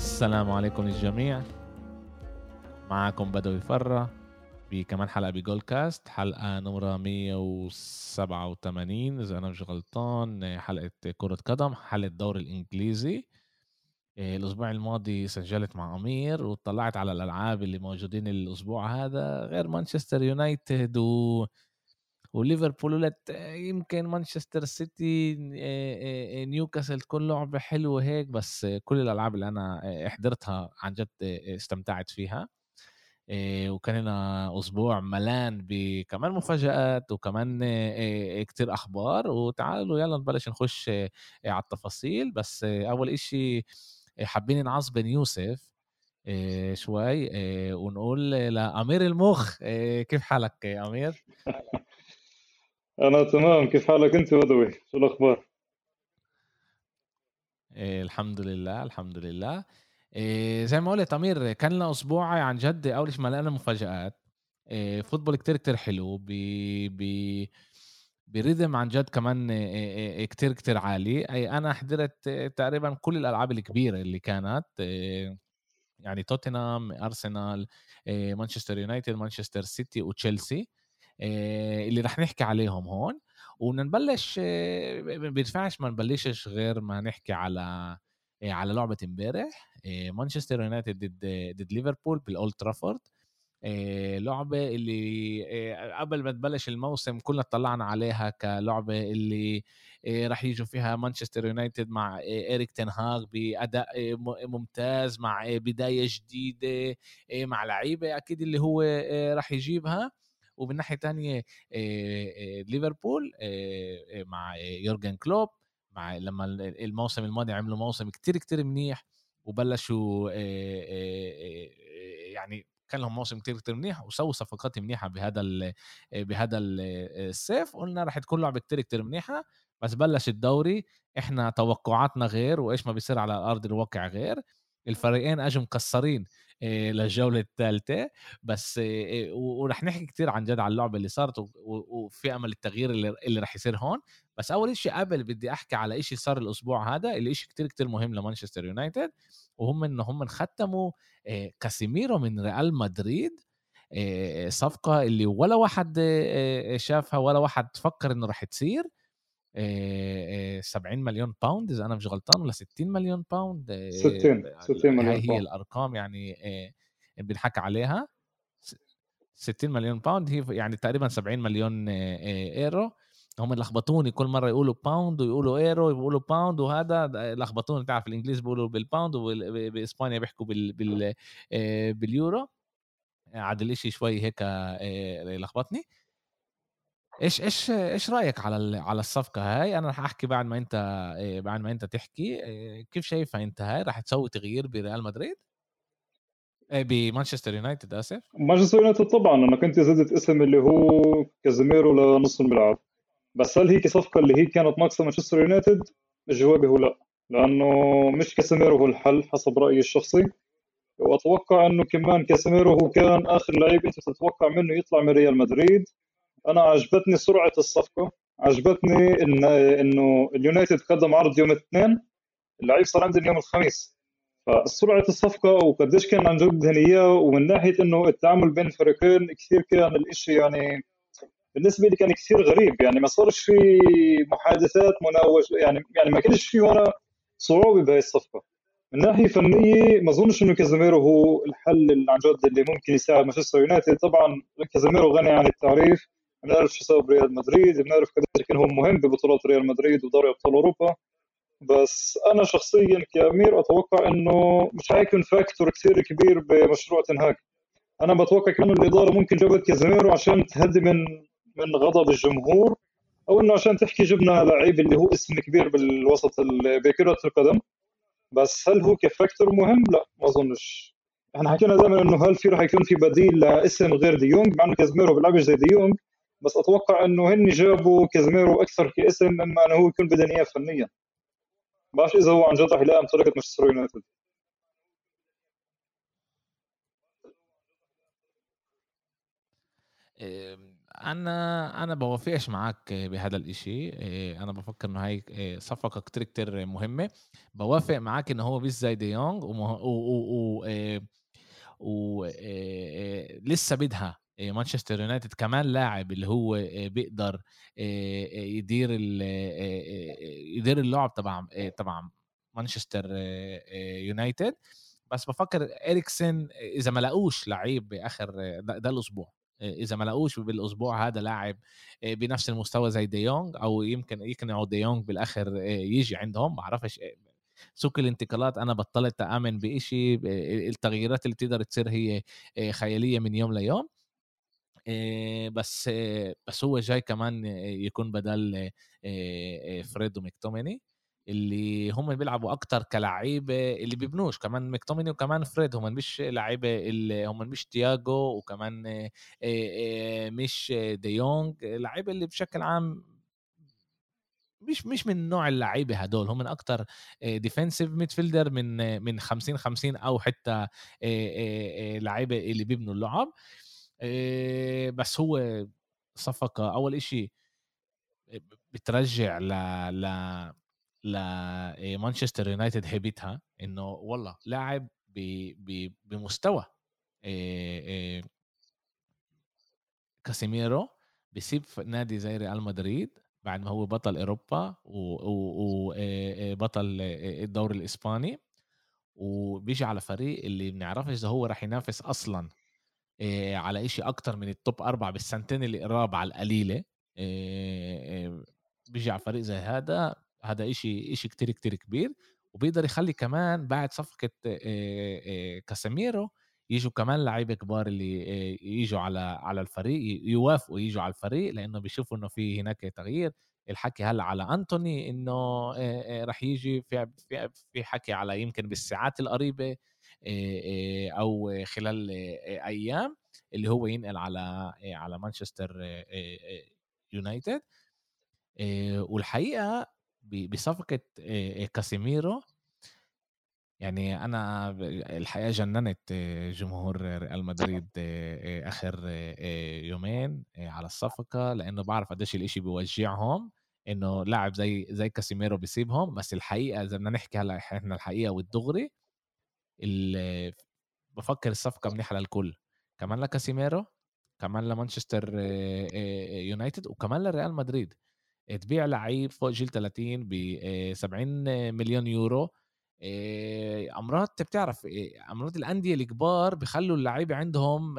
السلام عليكم الجميع معكم بدوي فرة بكمان حلقة بجول كاست حلقة نمرة 187 إذا أنا مش غلطان حلقة كرة قدم حلقة الدوري الإنجليزي. الأسبوع الماضي سجلت مع أمير وطلعت على الألعاب اللي موجودين الأسبوع هذا غير مانشستر يونايتد و وليفربول ولت يمكن مانشستر سيتي نيوكاسل تكون لعبة حلوة هيك بس كل الألعاب اللي أنا حضرتها عن جد استمتعت فيها وكان لنا أسبوع ملان بكمان مفاجآت وكمان كتير أخبار وتعالوا يلا نبلش نخش على التفاصيل بس أول إشي حابين نعصبن يوسف شوي ونقول لأمير المخ كيف حالك أمير؟ أنا تمام. كيف حالك أنت بدوي شو الأخبار؟ إيه الحمد لله الحمد لله. إيه زي ما قلت امير كان لنا أسبوع عن جد أول شيء مليانه مفاجآت. إيه فوتبول كتير كتير حلو ب ب بريذم عن جد كمان إيه كتير كتير عالي. أي أنا حضرت تقريبا كل الألعاب الكبيرة اللي كانت إيه يعني توتنهام أرسنال إيه مانشستر يونايتد مانشستر سيتي وتشيلسي. اللي رح نحكي عليهم هون ونبلش ما بينفعش ما نبلشش غير ما نحكي على على لعبة امبارح مانشستر يونايتد ضد ضد ليفربول بالأولد ترافورد. لعبة اللي قبل ما تبلش الموسم كلنا طلعنا عليها كلعبة اللي راح يجوا فيها مانشستر يونايتد مع إيريك تنهاغ بأداء ممتاز مع بداية جديدة مع لعيبة أكيد اللي هو راح يجيبها. ومن ناحية تانية ليفربول مع يورجن كلوب مع لما الموسم الماضي عملوا موسم كتير كتير منيح وبلشوا يعني كان لهم موسم كتير كتير منيح وسووا صفقات منيحة بهذا بهذا الصيف قلنا راح تكون لعبه كتير كتير منيحة بس بلش الدوري إحنا توقعاتنا غير وإيش ما بيصير على أرض الواقع غير الفريقين أجوا مكسرين. للجوله الثالثه بس ورح نحكي كثير عن جد على اللعبة اللي صارت وفي أمل التغيير اللي, اللي رح يصير هون. بس أول شيء قبل بدي أحكي على شيء صار الأسبوع هذا اللي شيء كتير كتير مهم لمانشستر يونايتد وهم ان هم ختموا كاسيميرو من ريال مدريد صفقة اللي ولا واحد شافها ولا واحد فكر إنه رح تصير. 70 مليون pound إذا أنا مش غلطان ولا 60 مليون pound 60 60 مليون هاي هي الأرقام يعني بنحكى عليها. 60 مليون pound هي يعني تقريبا 70 مليون يورو هم لخبطوني كل مرة يقولوا pound ويقولوا يورو يقولوا pound وهذا لخبطوني. تعرف الإنجليز بيقولوا بال pound وباسبانيا بيحكوا بال بال باليورو. عاد الاشي شوي هيك لخبطني. إيش إيش إيش رأيك على على الصفقة هاي؟ أنا رح أحكي بعد ما أنت بعد ما أنت تحكي. كيف شايفها أنت هاي؟ رح تسوي تغيير بريال مدريد؟ بمانشستر يونايتد آسف. مانشستر يونايتد طبعا. أنا كنت زدت اسم اللي هو كازيميرو لنص الملعب. بس هل هيك صفقة اللي هي كانت ناقصة مانشستر يونايتد؟ جوابي هو لا. لأنه مش كازيميرو هو الحل حسب رأيي الشخصي. وأتوقع إنه كمان كازيميرو هو كان آخر لعيب أنت تتوقع منه يطلع من ريال مدريد. أنا عجبتني سرعة الصفقة. عجبتني ان إنه اليونايتد قدم عرض يوم الاثنين اللعيب صار عندنا يوم الخميس. فسرعة الصفقة وقديش كان عن جد اياه ومن ناحية إنه التعامل بين الفريقين كثير كان الإشي يعني بالنسبة لي كان كثير غريب. يعني ما صارش في محادثات مناوش يعني يعني ما كانش في ولا صعوبة بهي الصفقة. من ناحية فنية ما أظنش إنه كازيميرو هو الحل اللي عن جد اللي ممكن يساعد مانشستر يونايتد. طبعا كازيميرو غني عن التعريف بنعرف شو سوى بريال مدريد بنعرف كان هو مهم ببطولات ريال مدريد ودوري أبطال أوروبا. بس أنا شخصيا كأمير أتوقع إنه مش حيكون factor كثير كبير بمشروع تنهاك أنا بتوقع كانه الإدارة ممكن جابت كازيميرو عشان تهدي من من غضب الجمهور أو إنه عشان تحكي جبنا لعيب اللي هو اسم كبير بالوسط بكرة القدم. بس هل هو ك factor مهم؟ لا ما أظنش. إحنا حكينا دائما إنه هل في راح يكون في بديل لاسم غير ديونج مع إنه كازيميرو بيلعبش زي ديونج. بس أتوقع إنه هن جابوا كازيميرو أكثر كاسم مما إنه هو يكون بدنا اياه فنيا بعرفش إذا هو عن جد رح يلائم طريقه مانشستر يونايتد. أنا أنا بوافقش معك بهذا الإشي. أنا بفكر إنه هاي صفقة كتير كتير مهمة. بوافق معك إنه هو مش زي دي يونغ و, و... لسه بدها مانشستر يونايتد كمان لاعب اللي هو بيقدر يدير يدير اللعب تبع تبع مانشستر يونايتد. بس بفكر إريكسن إذا ما لاقوش لعيب بآخر ده, الأسبوع. إذا ما لاقوش بالأسبوع هذا لاعب بنفس المستوى زي ديونج دي أو يمكن يقنعوا ديونج دي بالآخر يجي عندهم. بعرفش سوق الانتقالات أنا بطلت امن بشيء التغييرات اللي بتقدر تصير هي خيالية من يوم ليوم. بس بس هو جاي كمان يكون بدل فريد ومكتوميني اللي هم بيلعبوا أكتر كلعيبه اللي بيبنوش كمان مكتوميني وكمان فريد هم مش لعيبه اللي هم مش تياجو وكمان مش ديونج لعيبه اللي بشكل عام مش مش من نوع اللعيبه هدول هم من أكتر defensive midfielder من من 50 50 أو حتى لعيبه اللي بيبنوا اللعب. بس هو صفقة أول إشي بترجع ل ل لمانشستر يونايتد هيبتها إنه والله لاعب بمستوى كاسيميرو بيسيب نادي زي ريال مدريد بعد ما هو بطل أوروبا وبطل الدوري الإسباني وبيجي على فريق اللي بنعرفش إذا هو راح ينافس أصلا على إشي أكتر من ال top أربعة بالسنتين اللي قراب على القليلة. بيجي على فريق زي هذا هذا إشي إشي كتير كتير كبير. وبيقدر يخلي كمان بعد صفقة كاسيميرو يجوا كمان لعيبة كبار اللي يجوا على على الفريق يوافقوا يجوا على الفريق لأنه بيشوفوا إنه في هناك تغيير. الحكي هلأ على أنتوني إنه راح يجي في في حكي على يمكن بالساعات القريبة. أو خلال أيام اللي هو ينقل على على مانشستر يونايتد. والحقيقة بصفقة كاسيميرو يعني أنا الحقيقة جننت جمهور ريال مدريد آخر يومين على الصفقة لأنه بعرف قديش الإشي بيوجعهم إنه لاعب زي زي كاسيميرو بيسيبهم. بس الحقيقة اذا بدنا نحكي هلأ إحنا الحقيقة والدغري بفكر الصفقة منيحة للكل كمان لكاسيميرو كمان لمانشستر يونايتد وكمان لريال مدريد. تبيع لعيب فوق جيل 30 ب 70 مليون يورو امرات بتعرف امرات الأندية الكبار بخلوا اللعيبه عندهم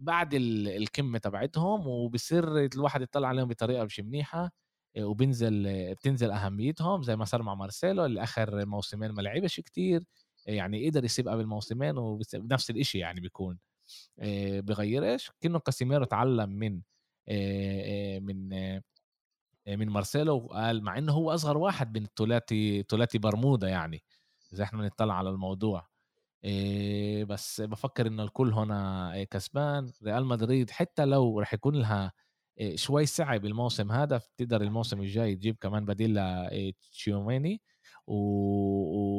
بعد الكمه تبعتهم وبصير الواحد يطلع عليهم بطريقة مش منيحة. وبنزل بتنزل أهميتهم زي ما صار مع مارسيلو اللي اخر موسمين ما لعبش كتير يعني قدر يسيب قبل موسمين وبنفس الإشي يعني بيكون بغيرش كأنه كاسيميرو تعلم من من من مارسيلو وقال مع إنه هو أصغر واحد من الثلاثي ثلاثي برمودا يعني إذا إحنا بنطلع على الموضوع. بس بفكر إنه الكل هنا كسبان. ريال مدريد حتى لو رح يكون لها شوي صعب الموسم هذا بتقدر الموسم الجاي تجيب كمان بديل لتشيوميني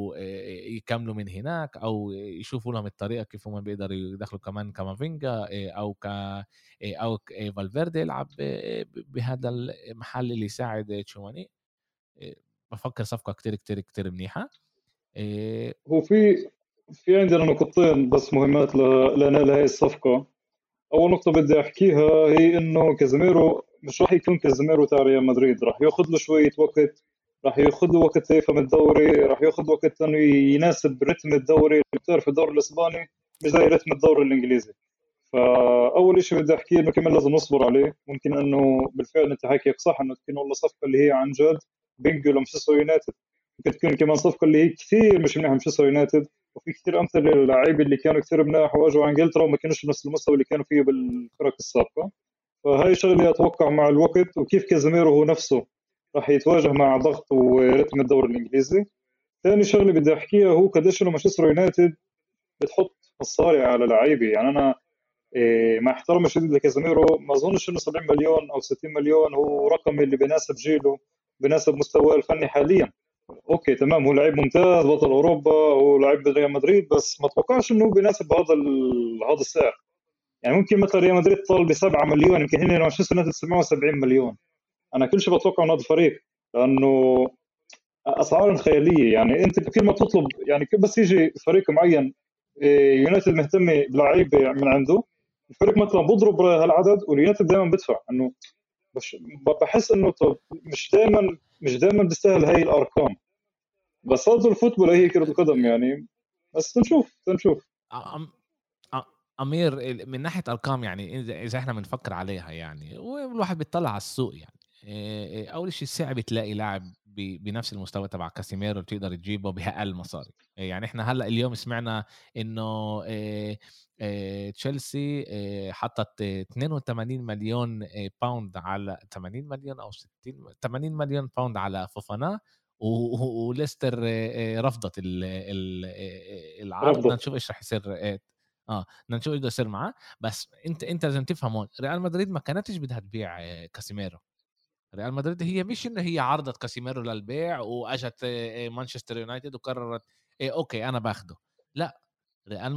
ويكملوا من هناك أو يشوفوا لهم الطريقة كيف هم بيقدروا يدخلوا كمان كامافينجا أو ك أو فالفيردي يلعب بهذا المحل اللي يساعد تشواميني بفكر صفقة كتير كتير كتير منيحة. هو في في عندنا نقطتين بس مهمات لنال هاي الصفقة. أول نقطة بدي أحكيها هي إنه كازيميرو مش راح يكون كازيميرو تاع ريال مدريد. راح ياخذ له شوية وقت راح ياخذ له وقت يفهم الدوري راح ياخذ وقت إنه يناسب رتم الدوري. بتعرف الدوري الإسباني مش زي رتم الدوري الإنجليزي. فأول شيء بدي أحكيه إنه كمان لازم نصبر عليه. ممكن إنه بالفعل أنت حكيك صح إنه تكون والله صفقة اللي هي عن جد. بينجو لمانشستر يونايتد. ممكن تكون كمان صفقة اللي هي كثير مش منيحة مانشستر يونايتد. وفي كثير أمثلة للاعيبة اللي كانوا كثير مناح وأجوا إنجلترا وما كانوش بنفس المستوى اللي كانوا فيه بالفرق السابقة. فهي شغلة أتوقع مع الوقت وكيف كازيميرو هو نفسه راح يتواجه مع ضغط ورتم الدوري الإنجليزي. ثاني شغلة بدي أحكيها هو قديش إنه مانشستر يونايتد بتحط مصاري على لعيبة. يعني أنا إيه مع احترامي الشديد لكازيميرو ما أظنش إنه 70 مليون أو 60 مليون هو رقم اللي بيناسب جيله بيناسب مستواه الفني حاليا. okay تمام. هو لعيب ممتاز بطل أوروبا هو لعيب ريال مدريد بس ما أتوقعش إنه بيناسب هذا هذا السعر. يعني ممكن مثلا ريال مدريد طالب ب 7 مليون يمكن هنا مانشستر يونايتد 770 مليون. أنا كل شيء بتوقع من هذا الفريق لأنه أسعار خيالية. يعني أنت كل ما تطلب يعني بس يجي فريق معين إيه، يونايتد مهتم بلعيبة من عنده الفريق مثلا بضرب هالعدد واليونايتد دائما بدفع. إنه بحس إنه طب مش دائما مش دائما بيستاهل هاي الأرقام. بس هذا ال football هي كرة القدم يعني. بس تنشوف تنشوف. أمير من ناحية أرقام يعني إذا إحنا بنفكر عليها يعني والواحد بيطلع على السوق يعني. أول شيء صعب تلاقي لاعب بنفس المستوى تبع كاسيميرو تقدر تجيبه بأقل مصاري. يعني إحنا هلأ اليوم سمعنا إنه تشيلسي حطت 82 مليون pound على 80 مليون أو 60 80 مليون pound على فوفانا وليستر رفضت العرض. بدنا نشوف إيش رح يصير آه بدنا نشوف إيش بده يصير معاه. بس أنت أنت لازم تفهم ريال مدريد ما كانتش بدها تبيع كاسيميرو. ريال مدريد هي مش انه هي عرضت كاسيميرو للبيع وأجت مانشستر يونايتد وقررت إيه okay أنا باخده. لأ ريال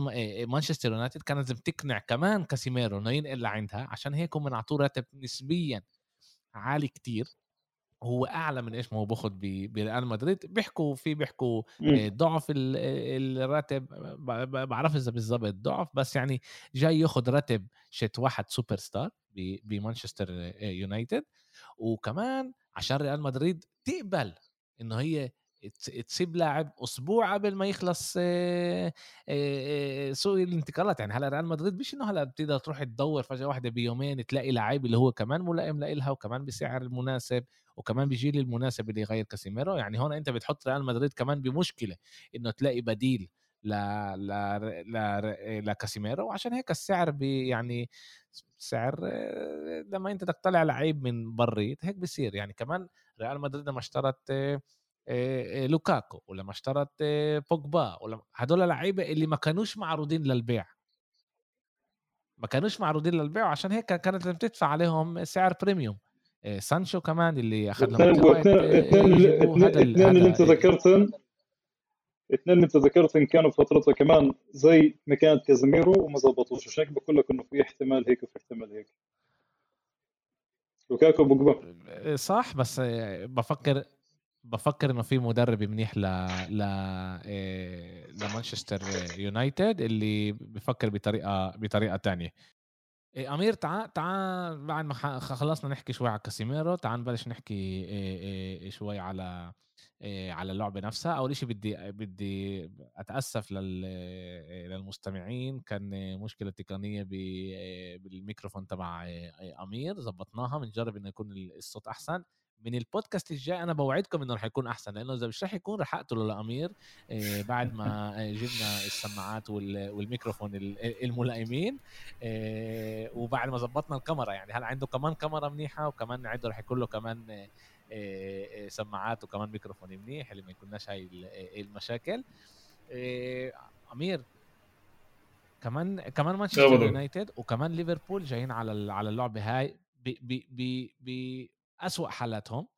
مانشستر يونايتد كانت لازم تقنع كمان كاسيميرو إنه ينقل لعندها عشان هيك هم اعطوه راتب نسبيا عالي كتير. هو أعلى من إيش ما هو باخذ بريال مدريد. بيحكوا في بيحكوا ضعف الراتب بعرف إذا بالضبط ضعف بس يعني جاي ياخذ راتب شت واحد سوبر ستار بمانشستر يونايتد. وكمان عشان ريال مدريد تقبل انه هي تسيب لاعب أسبوع قبل ما يخلص سوق الانتقالات. يعني هلا ريال مدريد مش إنه هلا بتقدر تروح تدور فجأة واحدة بيومين تلاقي لعيب اللي هو كمان ملائم لها وكمان بسعر المناسب وكمان بيجي المناسب اللي يغير كاسيميرو. يعني هون أنت بتحط ريال مدريد كمان بمشكلة إنه تلاقي بديل ل ل ل لكاسيميرو وعشان هيك السعر بي يعني سعر لما انت بدك تطلع لعيب من بريت هيك بصير يعني كمان ريال مدريد لما اشترت لوكاكو ولما اشترت بوجبا ولما هدول لعيبة اللي ما كانوش معروضين للبيع. ما كانوش معروضين للبيع عشان هيك كانت لازم تدفع عليهم سعر premium سانشو كمان اللي أخذ لهم الاثنين اللي انت ذكرتهم. اللي انت ذكرتهم كانوا فترتها كمان زي ما كانت كازيميرو وما زبطوش عشان هيك بقول لك إنه في احتمال هيك وفي احتمال هيك. لوكاكو بوجبا صح بس بفكر بفكر إنه في مدرب منيح ل ل إيه، لمانشستر يونايتد اللي بفكر بطريقة بطريقة تانية. إيه، أمير تعال تعال بعد ما خلصنا نحكي شوي على كاسيميرو تعال نبلش نحكي إيه، شوي على على اللعبه نفسها اول شيء بدي بدي أتأسف للمستمعين. كان مشكلة تقنية بالميكروفون تبع أمير. زبطناها بنجرب إنه يكون الصوت أحسن. من البودكاست الجاي أنا بوعدكم إنه رح يكون أحسن لأنه إذا مش رح يكون رح أقتله لأمير آه، بعد ما جبنا السماعات والميكروفون الملائمين آه، وبعد ما زبطنا الكاميرا. يعني هلا عنده كمان كاميرا منيحة؟ وكمان عنده رح يكون له كمان آه، سماعات وكمان ميكروفون منيح اللي ما يكوناش هاي المشاكل. أمير كمان كمان مانشستر يونايتد وكمان ليفربول جايين على على اللعبه هاي ب أسوأ حالاتهم.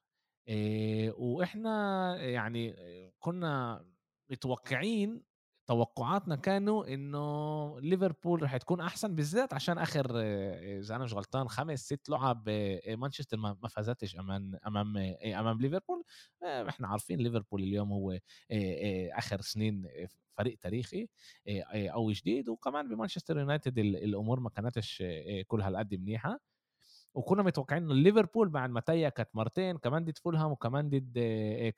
وإحنا يعني كنا متوقعين توقعاتنا كانوا إنه ليفربول رح تكون أحسن بالذات عشان آخر إذا أنا مش غلطان خمس ست لعب مانشستر ما فازتش أمام أمام أمام ليفربول. إحنا عارفين ليفربول اليوم هو آخر سنين فريق تاريخي أو جديد وكمان بمانشستر يونايتد الأمور ما كانتش كل هالقد منيحة. وكنا متوقعين إنه ليفربول بعد ما تيكت مرتين كمان ضد فولهام وكمان ضد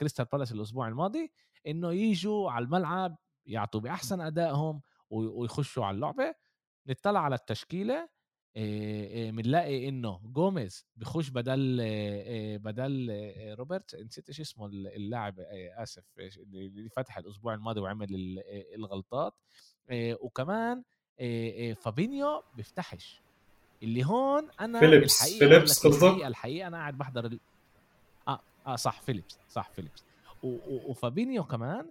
كريستال بالاس الأسبوع الماضي إنه يجوا على الملعب يعطوا بأحسن أدائهم ويخشوا على اللعبة نطلع على التشكيلة بنلاقي إنه جوميز بخش بدل بدل روبرت نسيت إيش اسمه اللاعب آسف اللي فتح الأسبوع الماضي وعمل الغلطات وكمان فابينيو بيفتحش. اللي هون أنا فيليبس الحقيقة فيليبس الحقيقة, الحقيقة أنا قاعد بحضر ال... آه آه صح فيليبس صح فيليبس. وفابينيو كمان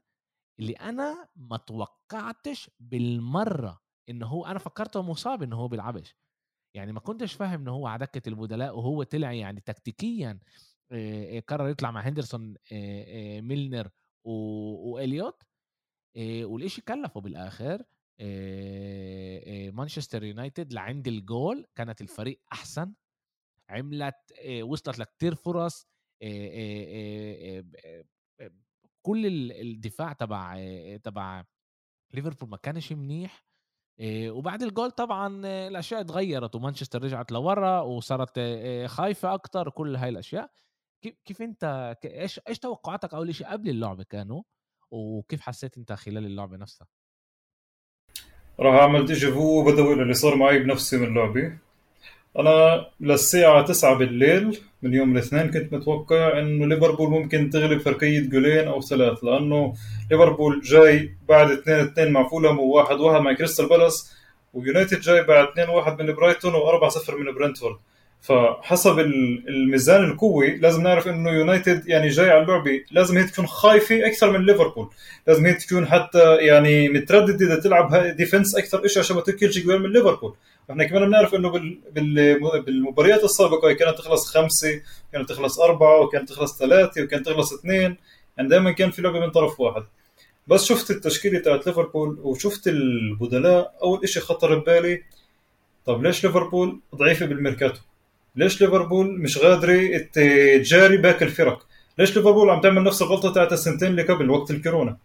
اللي أنا ما توقعتش بالمرة انه هو أنا فكرته مصاب انه هو بيلعبش. يعني ما كنتش فاهم انه هو على دكة البدلاء وهو طلع يعني تكتيكيا قرر يطلع مع هندرسون ميلنر وإليوت والإشي كلفه بالآخر مانشستر يونايتد لعند الجول كانت الفريق أحسن عملت وصلت لكتير فرص كل الدفاع تبع تبع ليفربول ما كانش منيح وبعد الجول طبعا الأشياء اتغيرت ومانشستر رجعت لورا وصارت خايفة أكتر كل هاي الأشياء. كيف أنت إيش إيش توقعاتك اول شيء قبل اللعبه كانوا؟ وكيف حسيت أنت خلال اللعبه نفسها؟ راح أعمل déjà vu وبدوي اللي صار معي بنفسي من اللعبة. أنا للساعة 9 بالليل من يوم الاثنين كنت متوقع إنه ليفربول ممكن تغلب فرقيه جولين أو ثلاث لأنه ليفربول جاي بعد 2 2 مع فولهام و1 1 مع كريستال بالاس ويونايتد جاي بعد 2 1 من برايتون و4 0 من برنتفورد. فحسب الميزان القوي لازم نعرف إنه يونايتد يعني جاي على اللعبه لازم هي تكون خايفه أكثر من ليفربول. لازم هي تكون حتى يعني مترددة تلعب defense أكثر شيء عشان ما تاكلش من ليفربول. إحنا كمان بنعرف إنه بالمباريات السابقة كانت تخلص خمسة كانت تخلص أربعة وكانت تخلص ثلاثة وكانت تخلص اثنين يعني دائما كان في لعبة من طرف واحد. بس شفت التشكيلة تاعت ليفربول وشفت البدلاء أول شيء خطر ببالي طب ليش ليفربول ضعيفة بالميركاتو؟ ليش ليفربول مش قادرة تجاري باقي الفرق؟ ليش ليفربول عم تعمل نفس الغلطة تاعت السنتين اللي قبل وقت الكورونا؟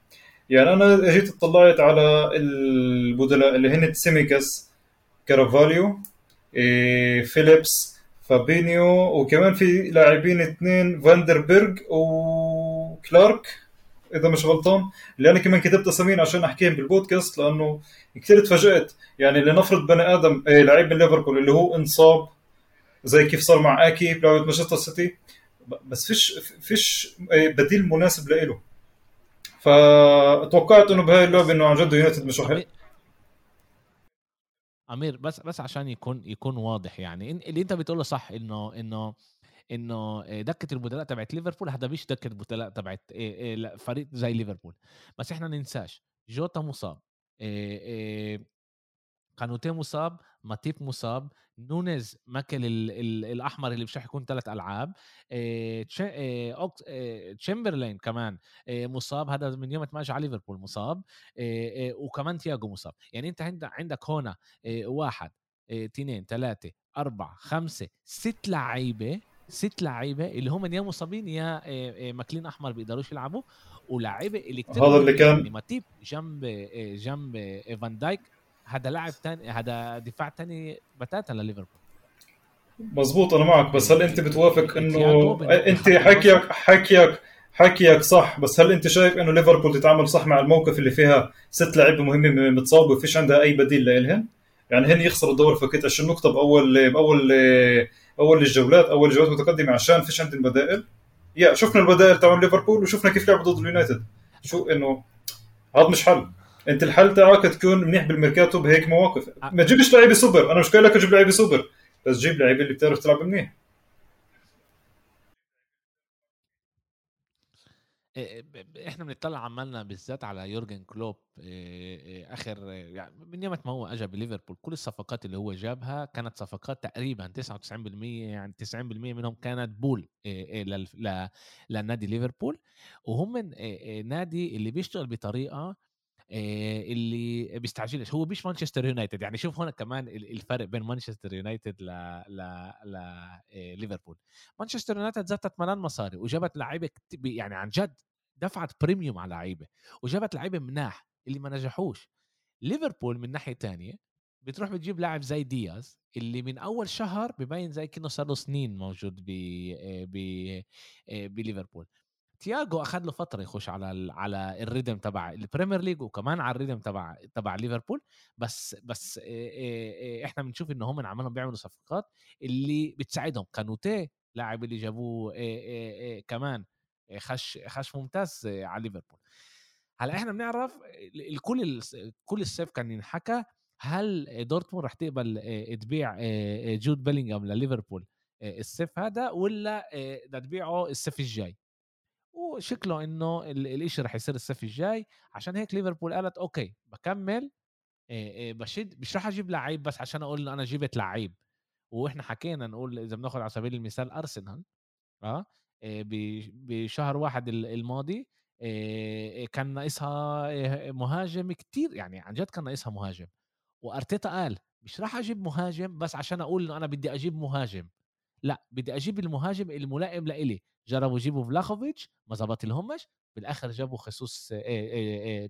يعني أنا جيت اطلعت على البدلاء اللي هن سيميكاس كارفاليو إيه فيليبس فابينيو وكمان في لاعبين اثنين فاندربرغ وكلارك إذا مش غلطان. اللي أنا كمان كتبت اساميهم عشان أحكيهم بالبودكاست لأنه كثير تفاجات يعني لنفرض بني آدم إيه لعيب من ليفربول اللي هو إنصاب زي كيف صار مع آكي بلعبة مانشستر سيتي. بس فيش فيش بديل مناسب له فتوقعت إنه بهاي اللعبة إنه عن جد يونايتد مش رح امير بس بس عشان يكون يكون واضح يعني. اللي أنت بتقوله صح إنه إنه إنه دكة البدلاء تبعت ليفربول هذا مش دكة البدلاء تبعت فريق زي ليفربول. بس إحنا ننساش. جوتا مصاب. كوناتي مصاب. ماتيب مصاب نونيز ماكل ال ال الأحمر اللي مش رح يكون ثلاث ألعاب تشامبرلين كمان مصاب هذا من يوم ما اجى على ليفربول مصاب وكمان تياجو مصاب. يعني أنت عندك هنا واحد اثنين ثلاثة أربعة خمسة ست لعيبة ست لعيبة اللي هم يا مصابين يا ماكلين أحمر بيقدروش يلعبوا ولاعيبة اللي كتير هذا اللي كان يعني ماتيب جنب جنب فان دايك هذا لاعب ثاني هذا دفاع ثاني بتاتا لليفربول. مزبوط أنا معك بس هل أنت بتوافق إنه أنت حكيك حكيك حكيك صح بس هل أنت شايف إنه ليفربول تتعامل صح مع الموقف اللي فيها ست لعيبه مهمه متصابه وفيش عندها أي بديل لإلهن؟ يعني هن يخسروا الدوري فكيت 20 نقطه باول باول أول الجولات أول الجولات متقدمة؟ عشان فيش عندهم بدائل. يا شفنا البدائل تبع ليفربول وشفنا كيف لعبوا ضد اليونايتد. شو إنه هذا مش حل. انت الحل تاعك تكون منيح بالميركاتو بهيك مواقف. ما تجيبش لعيبه سوبر أنا مش قايل لك تجيب لعيبه سوبر بس جيب لعيبه اللي بتعرف تلعب منيح. إيه، إيه، إحنا بنطلع عمالنا بالذات على يورجن كلوب. إيه، آخر يعني من يوم ما هو اجى بليفربول كل الصفقات اللي هو جابها كانت صفقات تقريبا 99% يعني 90% منهم كانت בול لنادي ليفربول. وهم نادي اللي بيشتغل بطريقة اللي بيستعجلش. هو مش مانشستر يونايتد. يعني شوف هنا كمان الفرق بين مانشستر يونايتد ل ل ل ليفربول. مانشستر يونايتد زتت ملان مصاري وجابت لعيبة يعني عن جد دفعت premium على لعيبة وجابت لعيبة مناح اللي ما نجحوش. ليفربول من ناحية تانية بتروح بتجيب لاعب زي دياز اللي من أول شهر ببين زي كأنه صار له سنين موجود ب ب بليفربول. تياجو اخذ له فترة يخش على على ال rhythm تبع ال Premier League وكمان على ال rhythm تبع تبع ليفربول. بس بس إحنا بنشوف إن هم عمالهم بيعملوا صفقات اللي بتساعدهم. كوناتي لاعب اللي جابوه كمان خش خش ممتاز على ليفربول. هلا إحنا بنعرف الكل كل الصيف كان ينحكى هل دورتموند رح تقبل تبيع جود بيلينغهام لليفربول الصيف هذا ولا بدها تبيعه الصيف الجاي؟ وشكله إنه الإشي رح يصير الصيف الجاي عشان هيك ليفربول قالت أوكي بكمل بشد مش رح أجيب لعيب بس عشان أقول إنه أنا جبت لعيب. وإحنا حكينا نقول إذا بناخذ على سبيل المثال أرسنال آه بشهر واحد الماضي كان ناقصها مهاجم كتير يعني عن جد كان ناقصها مهاجم. وأرتيتا قال مش راح أجيب مهاجم بس عشان أقول إنه أنا بدي أجيب مهاجم. لا بدي أجيب المهاجم الملائم لإلي جربوا يجيبوا فلاخوفيتش ما زبط لهمش بالآخر جابوا خصوص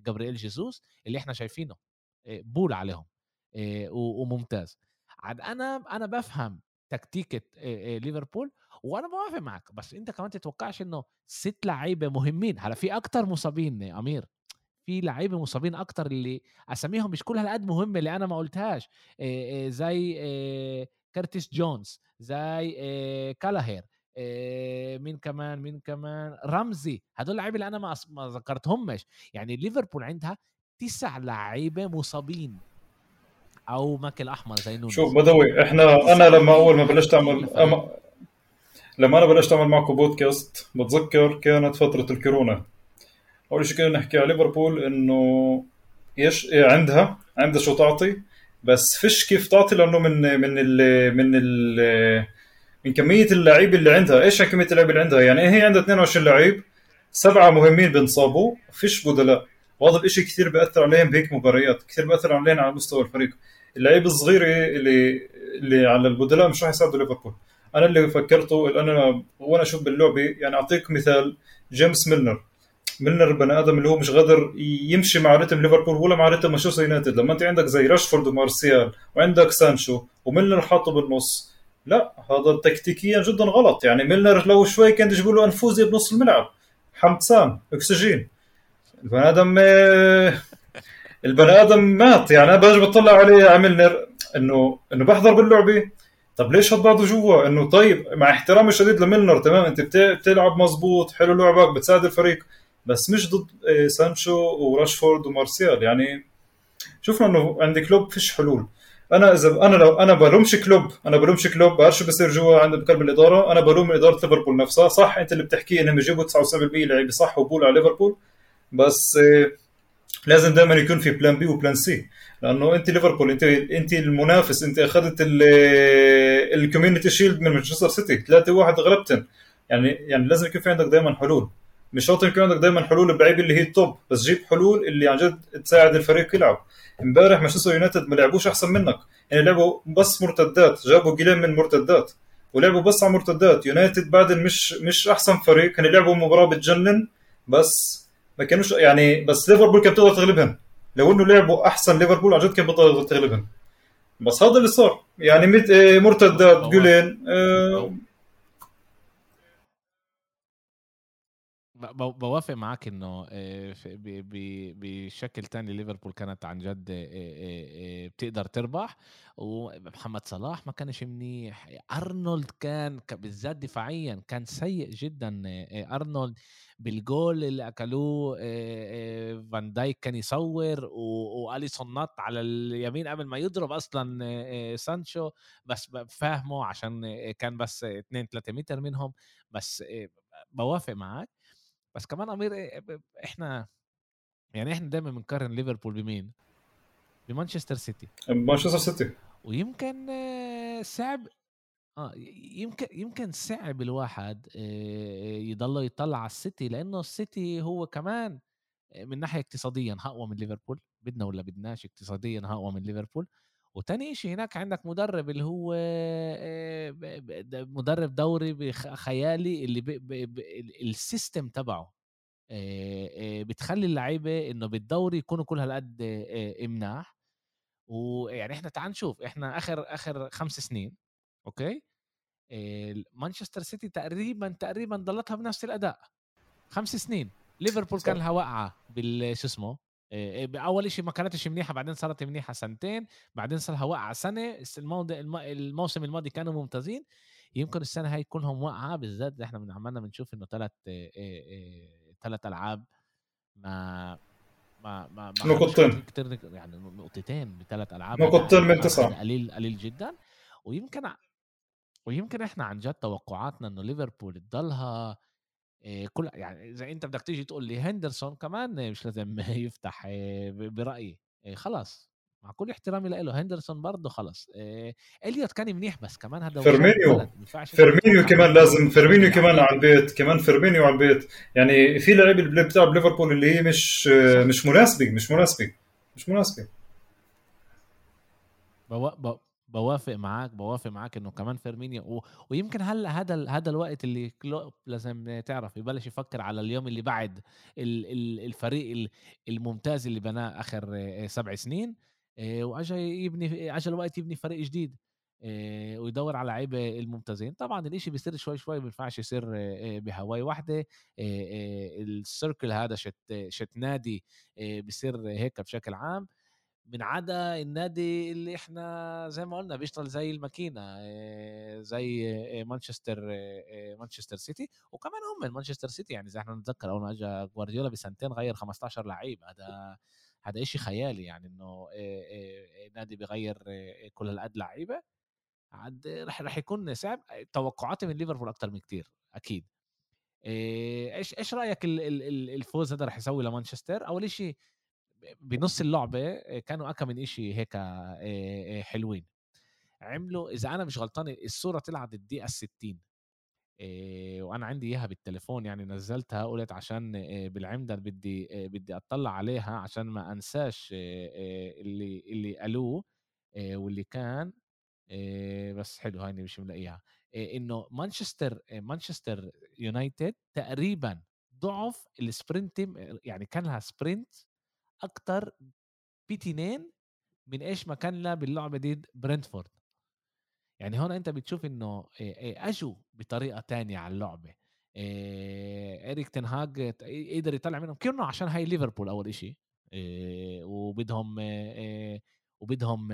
جابرييل جيسوس اللي إحنا شايفينه بول عليهم وممتاز. عاد أنا أنا بفهم تكتيكة ليفربول وأنا بوافق معك بس أنت كمان تتوقعش إنه ست لعيبة مهمين هلأ في أكتر مصابين أمير في لعيبة مصابين أكتر اللي أساميهم مش كل هالقد مهمة اللي أنا ما قلتهاش زي كرتيس جونز زي كيليهير مين كمان مين كمان رمزي هدول اللعيبة اللي أنا ما ما ذكرتهمش. يعني ليفربول عندها تسع لعيبة مصابين. أو ماكل أحمر زي نونيز شوف بدوي إحنا أنا لما أول ما بلشت أعمل أما لما أنا بلشت أعمل معكم بودكاست بتذكر كانت فترة الكورونا. أول شيء كنا نحكي على ليفربول إنه إيش؟ عندها عندها شو تعطي؟ بس فيش كيف تعطي لأنه من من ال من ال من كمية اللعيبه اللي عندها. إيش كمية اللعيبه اللي عندها؟ يعني هي عندها 22 لعيب سبعة مهمين بنصابوا فيش بدلاء. وهذا الشيء كثير بيأثر عليهم بهيك مباريات كثير بيأثر عليهم على مستوى الفريق. اللعيبه الصغيره اللي اللي على البدلاء مش راح يساعدوا ليفربول. أنا اللي فكرته اللي أنا وأنا أشوف باللعبه يعني أعطيك مثال جيمس ميلنر. ميلنر بني آدم اللي هو مش قادر يمشي مع رتم ليفربول ولا مع رتم مانشستر يونايتد. لما أنت عندك زي راشفورد ومارسيال وعندك سانشو وميلنر حاطه بالنص لا هذا تكتيكيا جدا غلط. يعني ميلنر لو شوي كان يجيبوا له אינפוזיה بنص الملعب. חמצן أكسجين. البني آدم البني آدم مات. يعني أنا باجي بطلع عليه على ميلنر إنه إنه بحضر باللعبة. طب ليش حط بعضه جوا؟ إنه طيب مع احترامي الشديد لميلنر تمام؟ أنت بتلعب مزبوط حلو لعبك بتساعد الفريق. بس مش ضد آه، سانشو وراشفورد ومارسيال. يعني شفنا إنه عند كلوب فيش حلول. أنا إذا أنا لو أنا بلومش كلوب أنا بلومش كلوب بعرف شو بصير جوا عند بقلب الإدارة. أنا بلوم إدارة ليفربول نفسها. صح أنت اللي بتحكي إنهم يجيبوا 79% لعيبة صح و בול على ليفربول بس آه، لازم دائما يكون في plan B و plan C لأنه أنت ليفربول أنت أنت المنافس أنت أخذت ال Community Shield من مانشستر سيتي 3 1 غلبتن. يعني يعني لازم يكون في عندك دائما حلول. مش شرط يكون عندك دائما حلول لعيب اللي هي ال top بس جيب حلول اللي عن جد تساعد الفريق يلعب. امبارح مانشستر يونايتد ما لعبوش أحسن منك. يعني لعبوا بس مرتدات جابوا جولين من مرتدات ولعبوا بس على مرتدات. يونايتد بعد مش مش أحسن فريق كانوا يلعبوا مباراة بتجنن بس ما كانوش يعني بس ليفربول كانت تقدر تغلبهم. لو إنه لعبوا أحسن ليفربول عن جد كانت بتقدر تغلبهم. بس هذا اللي صار. يعني آه، مرتدات جولين آه بوافق معك إنه آه، بشكل تاني ليفربول كانت عن جد آه، آه، بتقدر تربح. ومحمد صلاح ما كانش منيح. أرنولد كان بالذات دفاعيا كان سيء جدا أرنولد بالجول اللي أكلوه فان دايك كان يصور وأليسون نط على اليمين قبل ما يضرب أصلا سانشو. بس فاهمه عشان كان بس 2 3 متر منهم. بس بوافق معك بس كمان أمير إحنا يعني إحنا دايما بنقارن ليفربول بمين؟ بمانشستر سيتي. مانشستر سيتي. ويمكن صعب آه يمكن يمكن صعب الواحد يضل يطلع على السيتي لأنه السيتي هو كمان من ناحية اقتصاديا أقوى من ليفربول. بدنا ولا بدناش اقتصاديا أقوى من ليفربول. وتاني شيء هناك عندك مدرب اللي هو مدرب دوري خيالي اللي بي بي ال system تبعه. بتخلي اللعيبة إنه بالدوري يكونوا كل هالقد مناح ويعني إحنا تعال نشوف إحنا آخر آخر خمس سنين أوكي؟ مانشستر سيتي تقريبا تقريبا ضلتها بنفس الأداء. خمس سنين. ليفربول كان لها وقعه بالشو اسمه؟ أول شيء ما كانتش منيحه بعدين صارت منيحه سنتين بعدين صار لها وقعة سنة الموسم الماضي كانوا ممتازين. يمكن السنة هاي كلهم وقعة بالذات إحنا من عمالنا بنشوف إنه ثلاث ثلاث ألعاب ما ما ما نقطتين كتير يعني نقطتين بثلاث ألعاب نقطتين من تسعه قليل قليل جدا. ويمكن ويمكن إحنا عن جد توقعاتنا إنه ليفربول تضلها كل يعني اذا أنت بدك تيجي تقول لي هندرسون كمان مش لازم يفتح برأيي. خلاص. مع كل احترامي له هندرسون برضه خلص إليوت كان منيح بس كمان هذا فيرمينيو فيرمينيو كمان لازم فيرمينيو كمان على البيت كمان فيرمينيو على البيت. يعني في لعيبه اللي بتلعب ليفربول اللي هي مش مش مناسبة مش مناسبة مش مناسبة. بوافق معاك بوافق معاك إنه كمان فيرمينيو و... ويمكن هلا هذا هذا الوقت اللي كلوب لازم تعرف يبلش يفكر على اليوم اللي بعد ال... ال... الفريق الممتاز اللي بناه آخر سبع سنين واجى يبني اجى الوقت يبني فريق جديد ويدور على لعيبة الممتازين. طبعا الإشي بيصير شوي شوي ما بينفعش يصير بهواي واحدة السيركل هذا شت شت نادي بيصير هيك بشكل عام. من عدا النادي اللي إحنا زي ما قلنا بيشتغل زي الماكينة آه، زي آه، مانشستر آه، مانشستر سيتي. وكمان هم مانشستر سيتي يعني زي إحنا نتذكر أول ما اجى جوارديولا بسنتين غير 15 لعيب. هذا هذا شيء خيالي يعني إنه نادي بيغير كل هالقد لعيبة. عاد رح رح يكون صعب. توقعاتي من ليفربول أكثر من كثير أكيد. إيش إيش رأيك الفوز هذا رح يسوي لمانشستر؟ أول شيء بنص اللعبه آه، كانوا أكا من إشي هيك آه، آه، حلوين. عملوا إذا أنا مش غلطان الصورة طلعت الدقيقة الستين وأنا عندي إياها بالتليفون يعني نزلتها قلت عشان بالعمدا بدي بدي أطلع عليها عشان ما أنساش اللي اللي قالوه واللي كان بس حلو هاي مش ملاقيها. إنه مانشستر مانشستر يونايتد تقريبا ضعف ال sprint يعني كان لها sprint أكثر بتنين من إيش ما كان لها باللعبه دي برنتفورد يعني هون أنت بتشوف إنه أجوا بطريقة تانية على اللعبة. اريك تنهاج قدر يطلع منهم كأنه عشان هاي ليفربول أول إشي. وبدهم وبدهم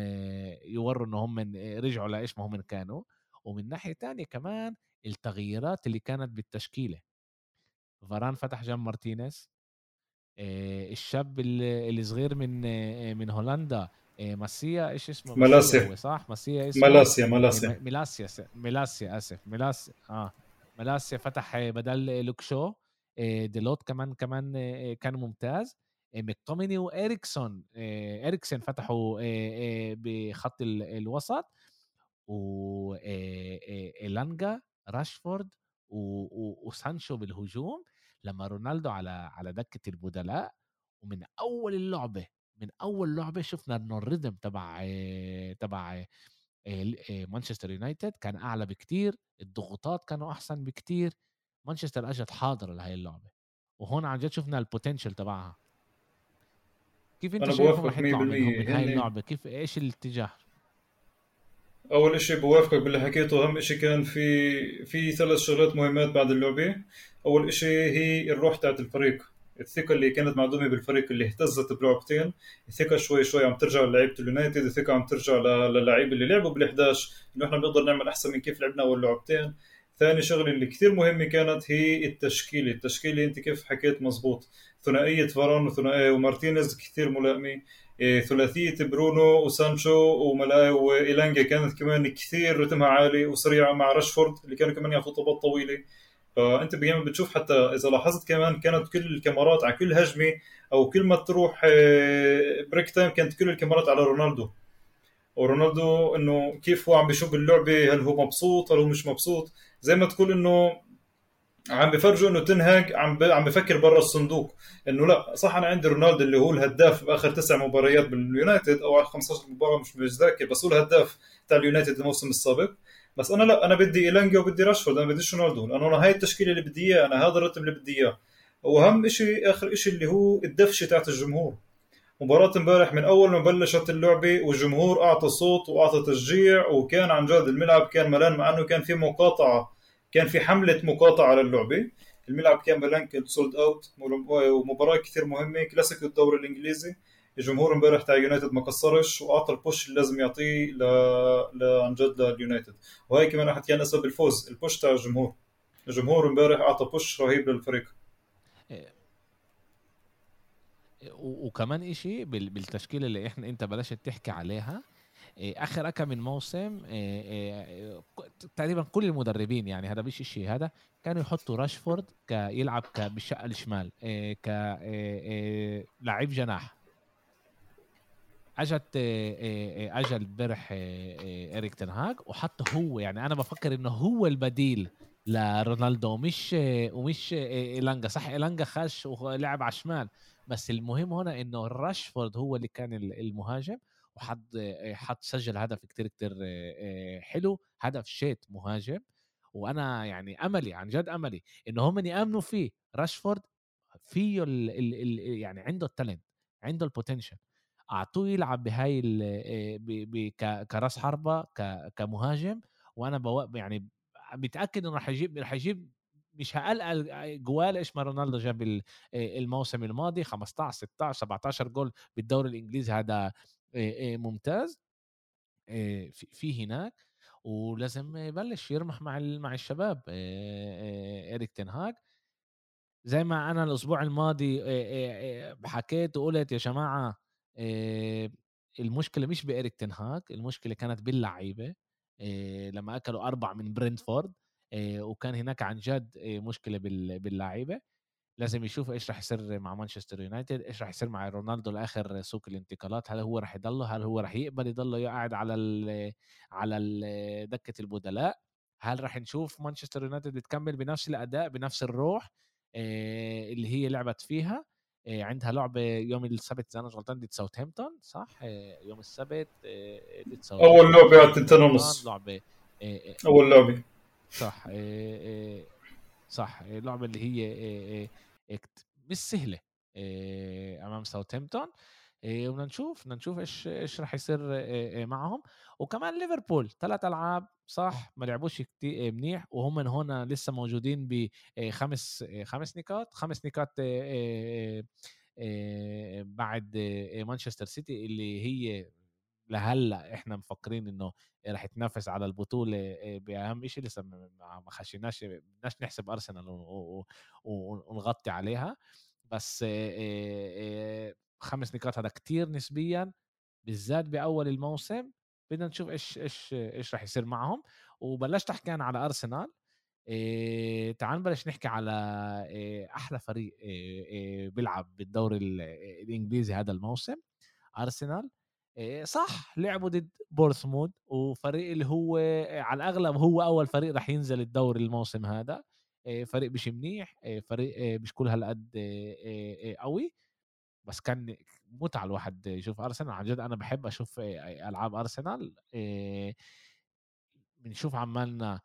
يوروا إنه هم رجعوا لإيش ما هم كانوا. ومن ناحية تانية كمان التغييرات اللي كانت بالتشكيلة. فاران فتح جنب مارتينيز. الشاب الصغير من من هولندا ماسيا إيش اسمه؟ ملاسيا صح؟ ماسيا اسمه؟ ملاسيا ملاسيا ملاسيا ملاسيا آسف ملاسيا آه ملاسيا فتح بدل لوك شو ديلوت كمان كمان كان ممتاز. مكتوميناي وإريكسون إريكسون فتحوا بخط الوسط. وإلانجا راشفورد وسانشو بالهجوم. لما رونالدو على على دكة البدلاء ومن أول اللعبة من أول لعبة شفنا إنه الريتم تبع تبع مانشستر يونايتد كان أعلى بكتير الضغوطات كانوا أحسن بكتير مانشستر اجت حاضره لهي اللعبة. وهون عن جد شفنا البوتنشل تبعها. كيف أنت شايفهم رح يطلعوا من هاي اللعبة كيف إيش الاتجاه؟ أول إشي بوافقك باللي حكيته أهم إشي كان في في ثلاث شغلات مهمات بعد اللعبة. أول إشي هي الروح تاعت الفريق. الثقة اللي كانت معدومة بالفريق اللي اهتزت بلعبتين. الثقة شوي شوي عم ترجع للعيبة اليونايتد الثقة عم ترجع للعيبة اللي لعبوا بال11 إنه إحنا بنقدر نعمل أحسن من كيف لعبنا أول لعبتين. ثاني شغلة اللي كثير مهمة كانت هي التشكيلة. التشكيلة أنت كيف حكيت مزبوط. ثنائية فاران وثنائية ومارتينيز كثير ملائمة. إيه، ثلاثية برونو وسانشو وملاي وإيلانجا كانت كمان كثير رتمها عالي وسريعة مع راشفورد اللي كانوا كمان ياخذوا طبات طويلة. فأنت بياما بتشوف حتى إذا لاحظت كمان كانت كل الكاميرات على كل هجمة أو كل ما تروح break time كانت كل الكاميرات على رونالدو. ورونالدو إنه كيف هو عم بيشوف اللعبة؟ هل هو مبسوط؟ هل هو مش مبسوط؟ زي ما تقول إنه عم بفرجوا إنه تين هاج عم ب... عم بفكر برا الصندوق. إنه لا صح أنا عندي رونالدو اللي هو الهداف بآخر تسع مباريات باليونايتد أو 15 مباراة مش متذكر بس هو الهداف تاع اليونايتد الموسم السابق. بس أنا لا أنا بدي إيلانجا وبدي راشفورد أنا بديش رونالدو. لأنه أنا هاي التشكيلة اللي بدي إياها أنا هذا الرتم اللي بدي إياه. وأهم شيء آخر شيء اللي هو الدفشة تاعت الجمهور. مباراة امبارح من أول ما بلشت اللعبة والجمهور أعطى صوت وأعطى تشجيع وكان عن جد الملعب كان ملان مع إنه كان في مقاطعة كان في حملة مقاطعة على اللعبة الملعب كان ملان كان sold out ومباراة كثير مهمة. كلاسيكو الدوري الإنجليزي. الجمهور امبارح تاع يونايتد ما قصرش وأعطى ال push اللي لازم يعطيه ل... ل... عن جد لليونايتد وهي كمان احد كان أسباب الفوز. ال push تاع الجمهور. الجمهور امبارح أعطى push رهيب للفريق. وكمان إشي بالتشكيله اللي إحنا انت بلشت تحكي عليها آخر كم من موسم إيه، تقريبا كل المدربين يعني هذا مش شيء هذا كانوا يحطوا راشفورد كيلعب بالشقة الشمال كلاعب جناح. أجت اجى البرح اريك تنهاج وحط هو يعني أنا بفكر إنه هو البديل لرونالدو ومش ومش إيلانجا. صح إيلانجا خش ولعب على الشمال بس المهم هنا إنه راشفورد هو اللي كان المهاجم. وحط حط سجل هدف كتير كتير حلو هدف شغل مهاجم. وأنا يعني أملي عن جد أملي انه هم يأمنوا فيه راشفورد فيه ال ال ال يعني عنده ال talent عنده ال potential أعطوه يلعب بهاي كراس حربة كمهاجم. وأنا يعني متأكد إنه راح يجيب راح يجيب مش هقلق جوال إيش ما رونالدو جاب الموسم الماضي 15 16 17 جول بالدوري الإنجليزي. هذا ممتاز في هناك ولازم يبلش يرمح مع مع الشباب اريك تنهاج زي ما أنا الأسبوع الماضي حكيت وقلت يا جماعة المشكلة مش بإيريك تنهاج المشكلة كانت باللعيبة لما أكلوا أربع من برينتفورد وكان هناك عن جد مشكلة باللعيبة. لازم يشوف إيش راح يصير مع مانشستر يونايتد إيش راح يصير مع رونالدو لآخر سوق الانتقالات هل هو راح يضله؟ هل هو راح يقبل يضله؟ قاعد على ال على ال دكة البدلاء. هل راح نشوف مانشستر يونايتد بتكمل بنفس الأداء بنفس الروح اللي هي لعبت فيها؟ عندها لعبة يوم السبت إذا أنا مش غلطان ضد ساوثهامبتون صح؟ يوم السبت ضد أول لعبة على ونص لعبة أول لعبة. صح صح اللعبه اللي هي مش سهلة أمام ساوثهامبتون وبدنا نشوف بدنا نشوف إيش إيش راح يصير معهم. وكمان ليفربول ثلاث ألعاب صح ما لعبوش كتير منيح وهم من هنا لسه موجودين بخمس خمس نقاط خمس نقاط بعد مانشستر سيتي اللي هي لهلأ إحنا مفكرين إنه راح يتنافس على البطولة بأهم شيء لسه ما خشيناش بدناش نحسب أرسنال ونغطي عليها. بس خمس نقاط هذا كتير نسبيا بالذات بأول الموسم. بدنا نشوف إيش إيش إيش راح يصير معهم. وبلشت أحكي أنا على أرسنال إيه تعال نبلش نحكي على إيه أحلى فريق إيه إيه بيلعب بالدوري الإنجليزي هذا الموسم أرسنال. صح لعبوا ضد بورثموث وفريق اللي هو على الأغلب هو أول فريق راح ينزل الدوري الموسم هذا فريق مش منيح فريق مش كل هالقد قوي. بس كان متعة الواحد يشوف أرسنال. عن جد أنا بحب أشوف ألعاب أرسنال بنشوف عمالنا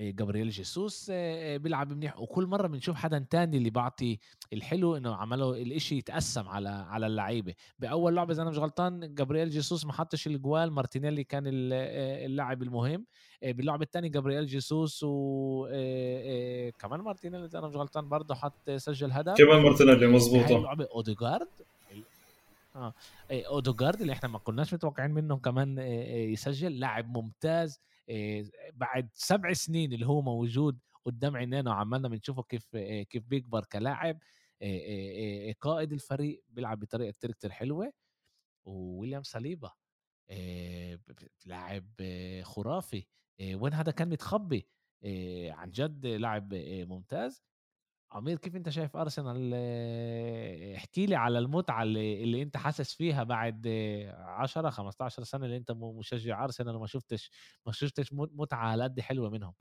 جابرييل جيسوس بيلعب منيح. وكل مرة بنشوف حدا تاني اللي بعطي الحلو إنه عملوا الإشي يتقسم على على اللعيبة. بأول لعبة إذا أنا مش غلطان جابرييل جيسوس ما حطش الجوال مارتينيلي كان اللاعب المهم. باللعبة الثانية جابرييل جيسوس وكمان مارتينيلي إذا أنا مش غلطان برضه حط سجل هدف. كمان مارتينيلي مظبوطة. لعبه أوديجارد آه أوديجارد اللي إحنا ما كناش متوقعين منه كمان يسجل. لاعب ممتاز. بعد سبع سنين اللي هو موجود قدام عينينا وعمالنا بنشوفه كيف كيف بيكبر كلاعب قائد الفريق بيلعب بطريقة كتير حلوة وويليام صليبا لاعب خرافي وين هذا كان متخبي عن جد لاعب ممتاز. عمير كيف أنت شايف أرسنال؟ احكي لي على المتعة اللي, اللي أنت حاسس فيها بعد 10 15 سنة اللي أنت مشجع أرسنال وما شفتش ما شفتش متعة على قد حلوة منهم.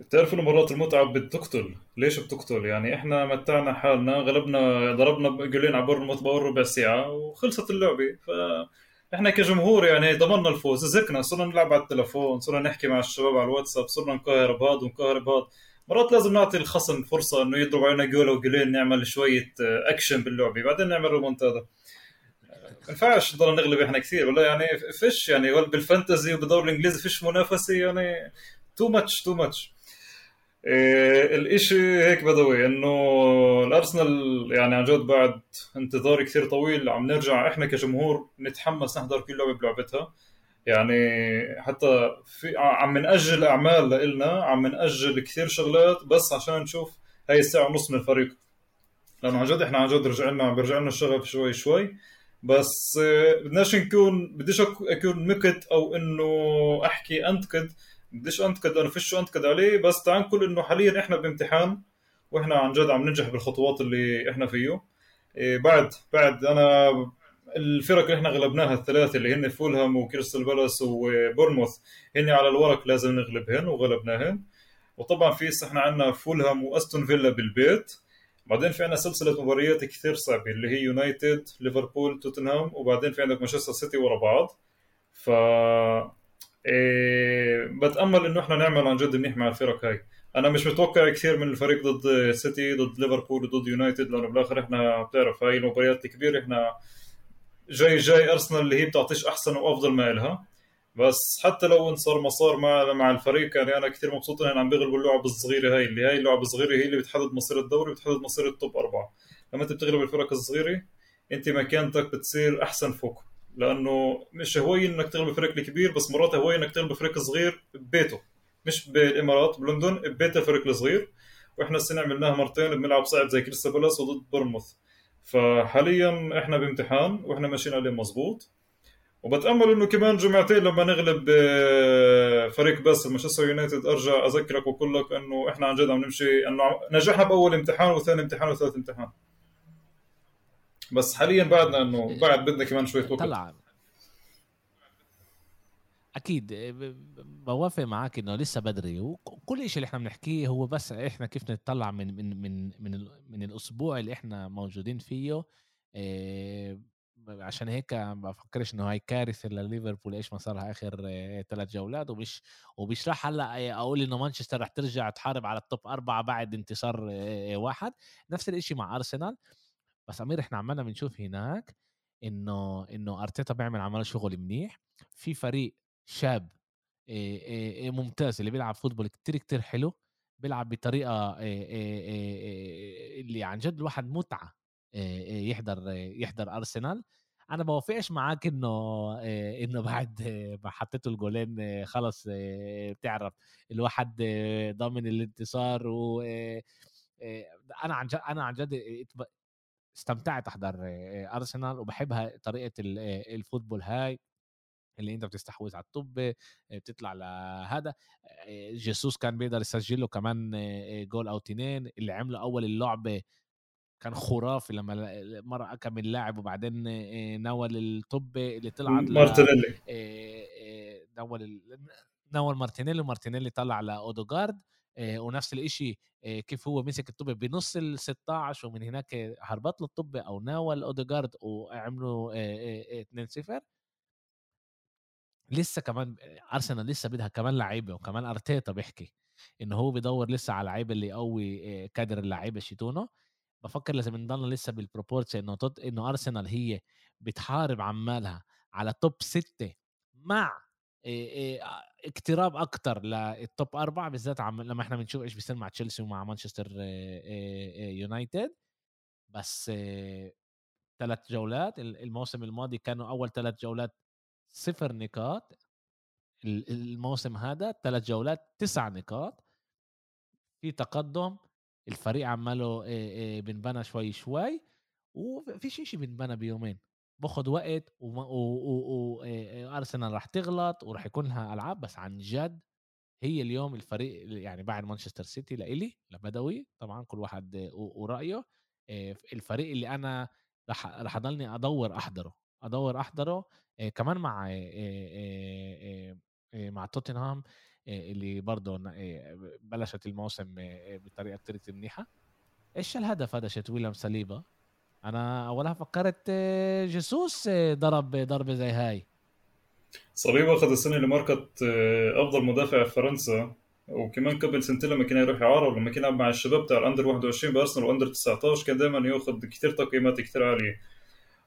بتعرف انه مرات المتعة بتقتل؟ ليش بتقتل؟ يعني إحنا متعنا حالنا غلبنا ضربنا جولين على بأول ربع ساعة وخلصت اللعبة. ف إحنا كجمهور يعني ضمننا الفوز زكنا صرنا نلعب على التلفون صرنا نحكي مع الشباب على الواتساب صرنا نقهر بهذا ونقهر بهذا مرات لازم نعطي الخصم فرصة إنه يضرب علينا جول أو جولين نعمل شوية اكشن باللعبه بعدين نعمل ريمونتادا ما ينفعش نضل نغلب إحنا كثير. ولا يعني فيش يعني بال fantasy وبالدوري الإنجليزي فيش منافسة يعني too much too much الإشي هيك بدوي إنه الأرسنال يعني عن جد بعد انتظار كثير طويل عم نرجع إحنا كجمهور نتحمس نحضر كل لعبة بلعبتها. يعني حتى في عم نأجل أعمال لإلنا عم نأجل كثير شغلات بس عشان نشوف هاي الساعة ونص من الفريق. لأنه عن جد إحنا عن جد رجع لنا عم بيرجع لنا الشغف شوي شوي. بس بدناش نكون بديش أكون مكت أو إنه أحكي أنتقد. بديش أنتقد أنا فيش أنتقد عليه. بس تعال نقول إنه حاليا إحنا بامتحان وإحنا عن جد عم ننجح بالخطوات اللي إحنا فيه. إيه بعد بعد أنا الفرق اللي إحنا غلبناها الثلاثة اللي هن فولهام وكريستال بالاس وبورنموث هن على الورق لازم نغلبهن وغلبناهن. وطبعا في إحنا عندنا فولهام وأستون فيلا بالبيت. بعدين في عندنا سلسلة مباريات كثير صعبة اللي هي يونايتد ليفربول توتنهام وبعدين في عندك مانشستر سيتي ورا بعض. ف إيه بتأمل إنه إحنا نعمل عن جد منيح مع الفرق هاي. أنا مش متوقع كثير من الفريق ضد سيتي ضد ليفربول وضد يونايتد لأنه بالآخر إحنا بتعرف هاي المباريات الكبيرة إحنا جاي جاي أرسنال اللي هي بتعطيش أحسن وأفضل ما لها بس حتى لو صار مسار مع مع الفريق يعني أنا كثير مبسوط إنهم عم بيغلبوا اللعب الصغيرة هاي اللي هاي اللعب الصغيرة هي اللي بتحدد مصير الدوري وبتحدد مصير ال top أربعة. لما أنت بتغلب الفرق الصغيرة أنت مكانتك بتصير أحسن فوق. لأنه مش هين إنك تغلب فريق الكبير بس مرات هين إنك تغلب فريق صغير ببيته. مش بالإمارات بلندن ببيت الفريق الصغير. وإحنا السنة عملناها مرتين بنلعب صعب زي كريستال بالاس وضد بورموث فحاليا إحنا بامتحان وإحنا ماشيين عليه مزبوط وبتأمل إنه كمان جمعتين لما نغلب فريق بس مانشستر يونايتد أرجع أذكرك واقول لك إنه إحنا عن جد عم نمشي إنه نجحنا بأول امتحان وثاني امتحان وثالث امتحان. بس حاليا بعدنا إنه بعد بدنا كمان شوية وقت. طلع. أكيد. بوافق معك إنه لسه بدري. وكل شيء اللي إحنا بنحكيه هو بس إحنا كيف نطلع من من من من, من الأسبوع اللي إحنا موجودين فيه إيه عشان هيك بفكرش إنه هاي كارثة لليفربول إيش ما صار اخر ثلاث جولات؟ ومش ومش راح هلا أقول إنه مانشستر رح ترجع تحارب على ال top أربعة بعد انتصار واحد. نفس الشيء مع أرسنال. بس أمير إحنا عمالنا بنشوف هناك إنه إنه أرتيتا بيعمل عمل شغل منيح. في فريق شاب ممتاز اللي بيلعب football كتير كتير حلو بيلعب بطريقة اللي عن جد الواحد متعة يحضر يحضر أرسنال. أنا بوافقش معاك إنه إنه بعد ما حطيته الجولين خلص بتعرف الواحد ضامن الانتصار و أنا عن جد أنا عن جد استمتعت أحضر أرسنال وبحبها طريقة الفوتبول هاي. اللي أنت بتستحوذ على الطب بتطلع لهذا جيسوس كان بيقدر يسجل له كمان جول أو تنين اللي عمله أول اللعبه كان خرافي لما مرة كم لاعب وبعدين نول الطب اللي طلعت مارتينيلي. نول نول مارتينيلي ومارتينيلي طلع لاودوجارد ونفس الشيء كيف هو مسك الطب بنص ال 16 ومن هناك هربط له الطب أو ناول اودوجارد وعملوا 2 0 لسه كمان أرسنال لسه بدها كمان لعيبه وكمان أرتيتا بيحكي انه هو بيدور لسه على لعيبه اللي يقوي كادر اللعيبة شيتونه بفكر لازم نضل لسه بال proportion إنه تط... إنه أرسنال هي بتحارب عمالها على top ستة مع اقتراب أكتر لل top أربعة بالذات عم لما إحنا بنشوف إيش بيصير مع تشيلسي ومع مانشستر يونايتد. بس ثلاث جولات الموسم الماضي كانوا أول ثلاث جولات صفر نقاط الموسم هذا ثلاث جولات تسع نقاط. في تقدم الفريق عماله بنبنى شوي شوي وفي شيء بنبنى بيومين. باخد وقت وارسنال راح تغلط وراح يكون لها ألعاب بس عن جد هي اليوم الفريق يعني بعد مانشستر سيتي لإلي لبدوي طبعا كل واحد ورأيه. الفريق اللي أنا راح راح أضلني أدور أحضره. ادور أحضره كمان مع مع توتنهام اللي برضه بلشت الموسم بطريقة كتير منيحه إيش الهدف هذا شت ويليام صليبا أنا اولها فكرت جيسوس ضرب ضربه زي هاي. صليبا أخذ السنة اللي مرقت أفضل مدافع في فرنسا وكمان قبل سنتين لما كان يروح اعاره ولما كان يلعب مع الشباب تاع ال under 21 بأرسنال و under 19 كان دائما يأخذ كثير تقييمات كثير عالية.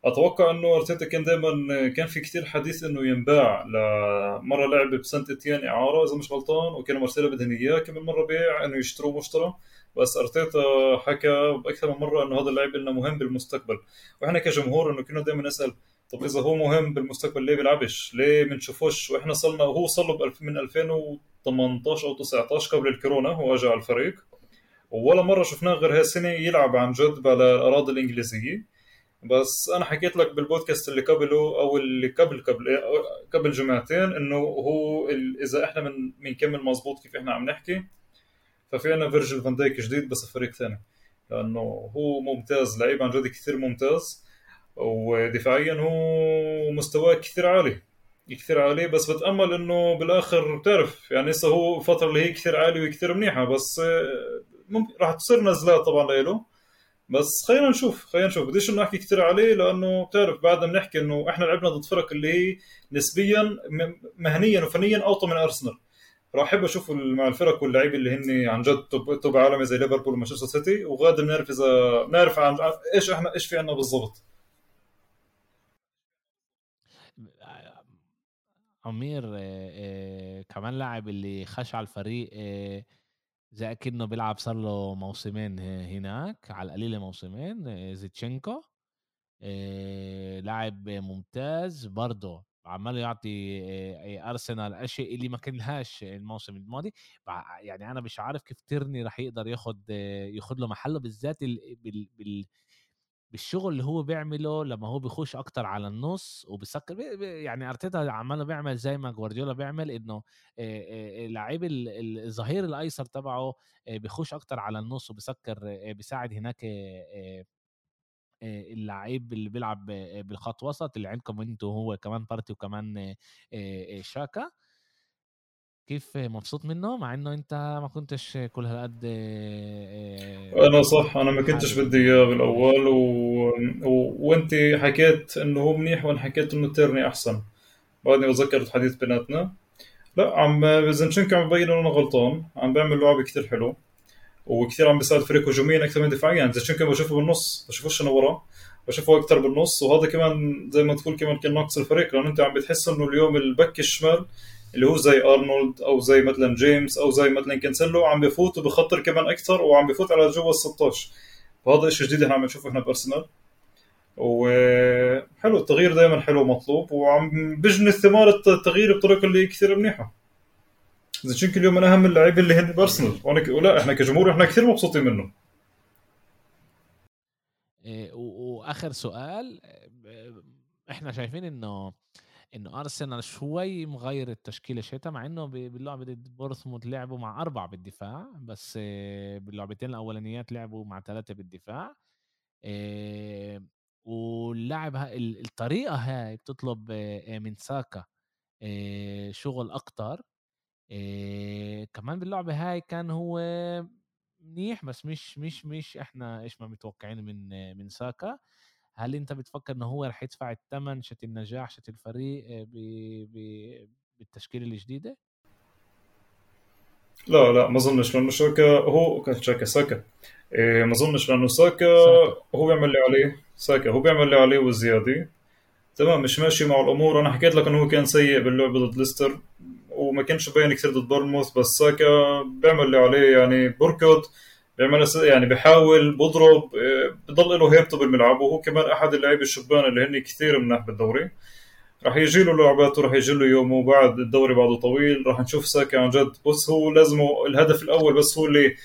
أتوقع أنه أرتيتا كان دائما كان في كثير حديث إنه ينباع لمرة لعب بسنت إتيان إعارة إذا مش غلطان وكانوا مرسله بدهن إياه كم مرة بيع إنه يشتروه مشترى. بس أرتيتا حكى بأكثر من مرة إنه هذا اللاعب لنا مهم بالمستقبل. وإحنا كجمهور إنه كنا دائما نسأل طب إذا هو مهم بالمستقبل ليه بيلعبش؟ ليه بنشوفوش وإحنا صلنا وهو صار له من 2018 أو 19 قبل الكورونا هو اجى على الفريق. ولا مرة شفناه غير هالسنة يلعب عن جد على الأراضي الإنجليزية. بس أنا حكيت لك بالبودكاست اللي قبله أو اللي قبل قبل قبل جمعتين إنه هو إذا إحنا من بنكمل مزبوط كيف إحنا عم نحكي ففي عندنا فيرجل فان دايك جديد بس فريق ثاني لأنه هو ممتاز لعيب عن جد كثير ممتاز ودفاعيا هو مستواه كثير عالي كثير عالي بس بتأمل إنه بالآخر بتعرف يعني هسه هو الفترة اللي هي كثير عالية وكثير منيحة بس ممكن راح تصير نزلات طبعا له بس خلينا نشوف خلينا نشوف. بديش إنه أحكي كثير عليه لأنه بتعرف بعدنا بنحكي إنه إحنا لعبنا ضد فرق اللي هي نسبيا مهنيا وفنيا أوطى من أرسنال. راح أحب أشوف مع الفرق واللعيبة اللي هن عن جد توب, توب عالمي زي ليفربول ومانشستر سيتي. وغادر بنعرف إذا بنعرف عن إيش إحنا إيش في عندنا بالضبط. عمير كمان لاعب اللي خش على الفريق زي أكنه بيلعب صار له موسمين هناك على القليلة موسمين زيتشينكو لاعب ممتاز برضه. عمال يعطي ارسنال أشياء اللي ما كنهاش الموسم الماضي. يعني أنا مش عارف كيف ترني راح يقدر ياخد ياخد له محله بالذات بال, بال بالشغل اللي هو بيعمله لما هو بيخش أكتر على النص وبيسكر يعني أرتيتا عماله بيعمل زي ما جوارديولا بيعمل إنه اللعيب الظهير الأيسر تبعه بيخش أكتر على النص وبيسكر بيساعد هناك اللعيب اللي بيلعب بالخط وسط اللي عندكم أنتوا هو كمان بارتي وكمان شاكا. كيف مبسوط منه مع إنه أنت ما كنتش كل هالقد أنا صح أنا ما كنتش بدي إياه بالأول و... و... وأنت حكيت إنه هو منيح وأنا حكيت إنه تيرني أحسن. بعدني بتذكر الحديث بيناتنا. لا عم زنشنكو عم ببين إنه أنا غلطان عم بيعمل لعبة كثير حلو وكثير عم بيساعد فريق هجوميا أكثر من دفاعيا. زنشنكو بشوفه بالنص بشوفوش أنا ورا بشوفه أكثر بالنص. وهذا كمان زي ما تقول كمان كان ناقص الفريق لأنه أنت عم بتحس إنه اليوم ال back الشمال اللي هو زي أرنولد أو زي مثلا جيمس أو زي مثلا كانسلو عم بفوت وبخطر كمان أكثر وعم بفوت على جوا ال 16 فهذا شيء جديد إحنا عم نشوفه إحنا بأرسنال. وحلو التغيير دائما حلو مطلوب وعم بجني ثمار التغيير بطريقة اللي كثير منيحة. زيتشينكو اليوم من أهم اللعيبة اللي هن بأرسنال. ولا إحنا كجمهور إحنا كثير مبسوطين منه إيه، وآخر سؤال إحنا شايفين إنه إنه ارسنال شوي مغير التشكيلة شتا مع إنه باللعبة ضد بورثموث لعبوا مع أربعة بالدفاع بس باللعبتين الأولانيات لعبوا مع ثلاثة بالدفاع واللعب الطريقة هاي بتطلب من ساكا شغل أكتر كمان باللعبة هاي كان هو منيح بس مش مش مش إحنا إيش ما متوقعين من من ساكا. هل أنت بتفكر انه هو رح يدفع الثمن شت النجاح شت الفريق آه، ب... ب... بالتشكيلة الجديدة؟ لا لا ما أظنش لأنه شاكا هو شاكا ساكا إيه ما أظنش لأنه ساكا, هو بيعمل اللي عليه ساكا هو بيعمل اللي عليه والزيادة. تمام مش ماشي مع الأمور. أنا حكيت لك إنه هو كان سيء باللعبه ضد ليستر وما كانش باين كثير ضد بورنموث بس ساكا بيعمل اللي عليه يعني بركض بيعمل يعني بحاول بضرب آه، بضل له هيبته بالملعب وهو كمان أحد اللعيبة الشبان اللي هن كثير مناح بالدوري. راح يجي له لعباته راح يجي له يومه بعد الدوري بعده طويل راح نشوف ساكا عن جد. بس هو لازمه الهدف الأول بس هو اللي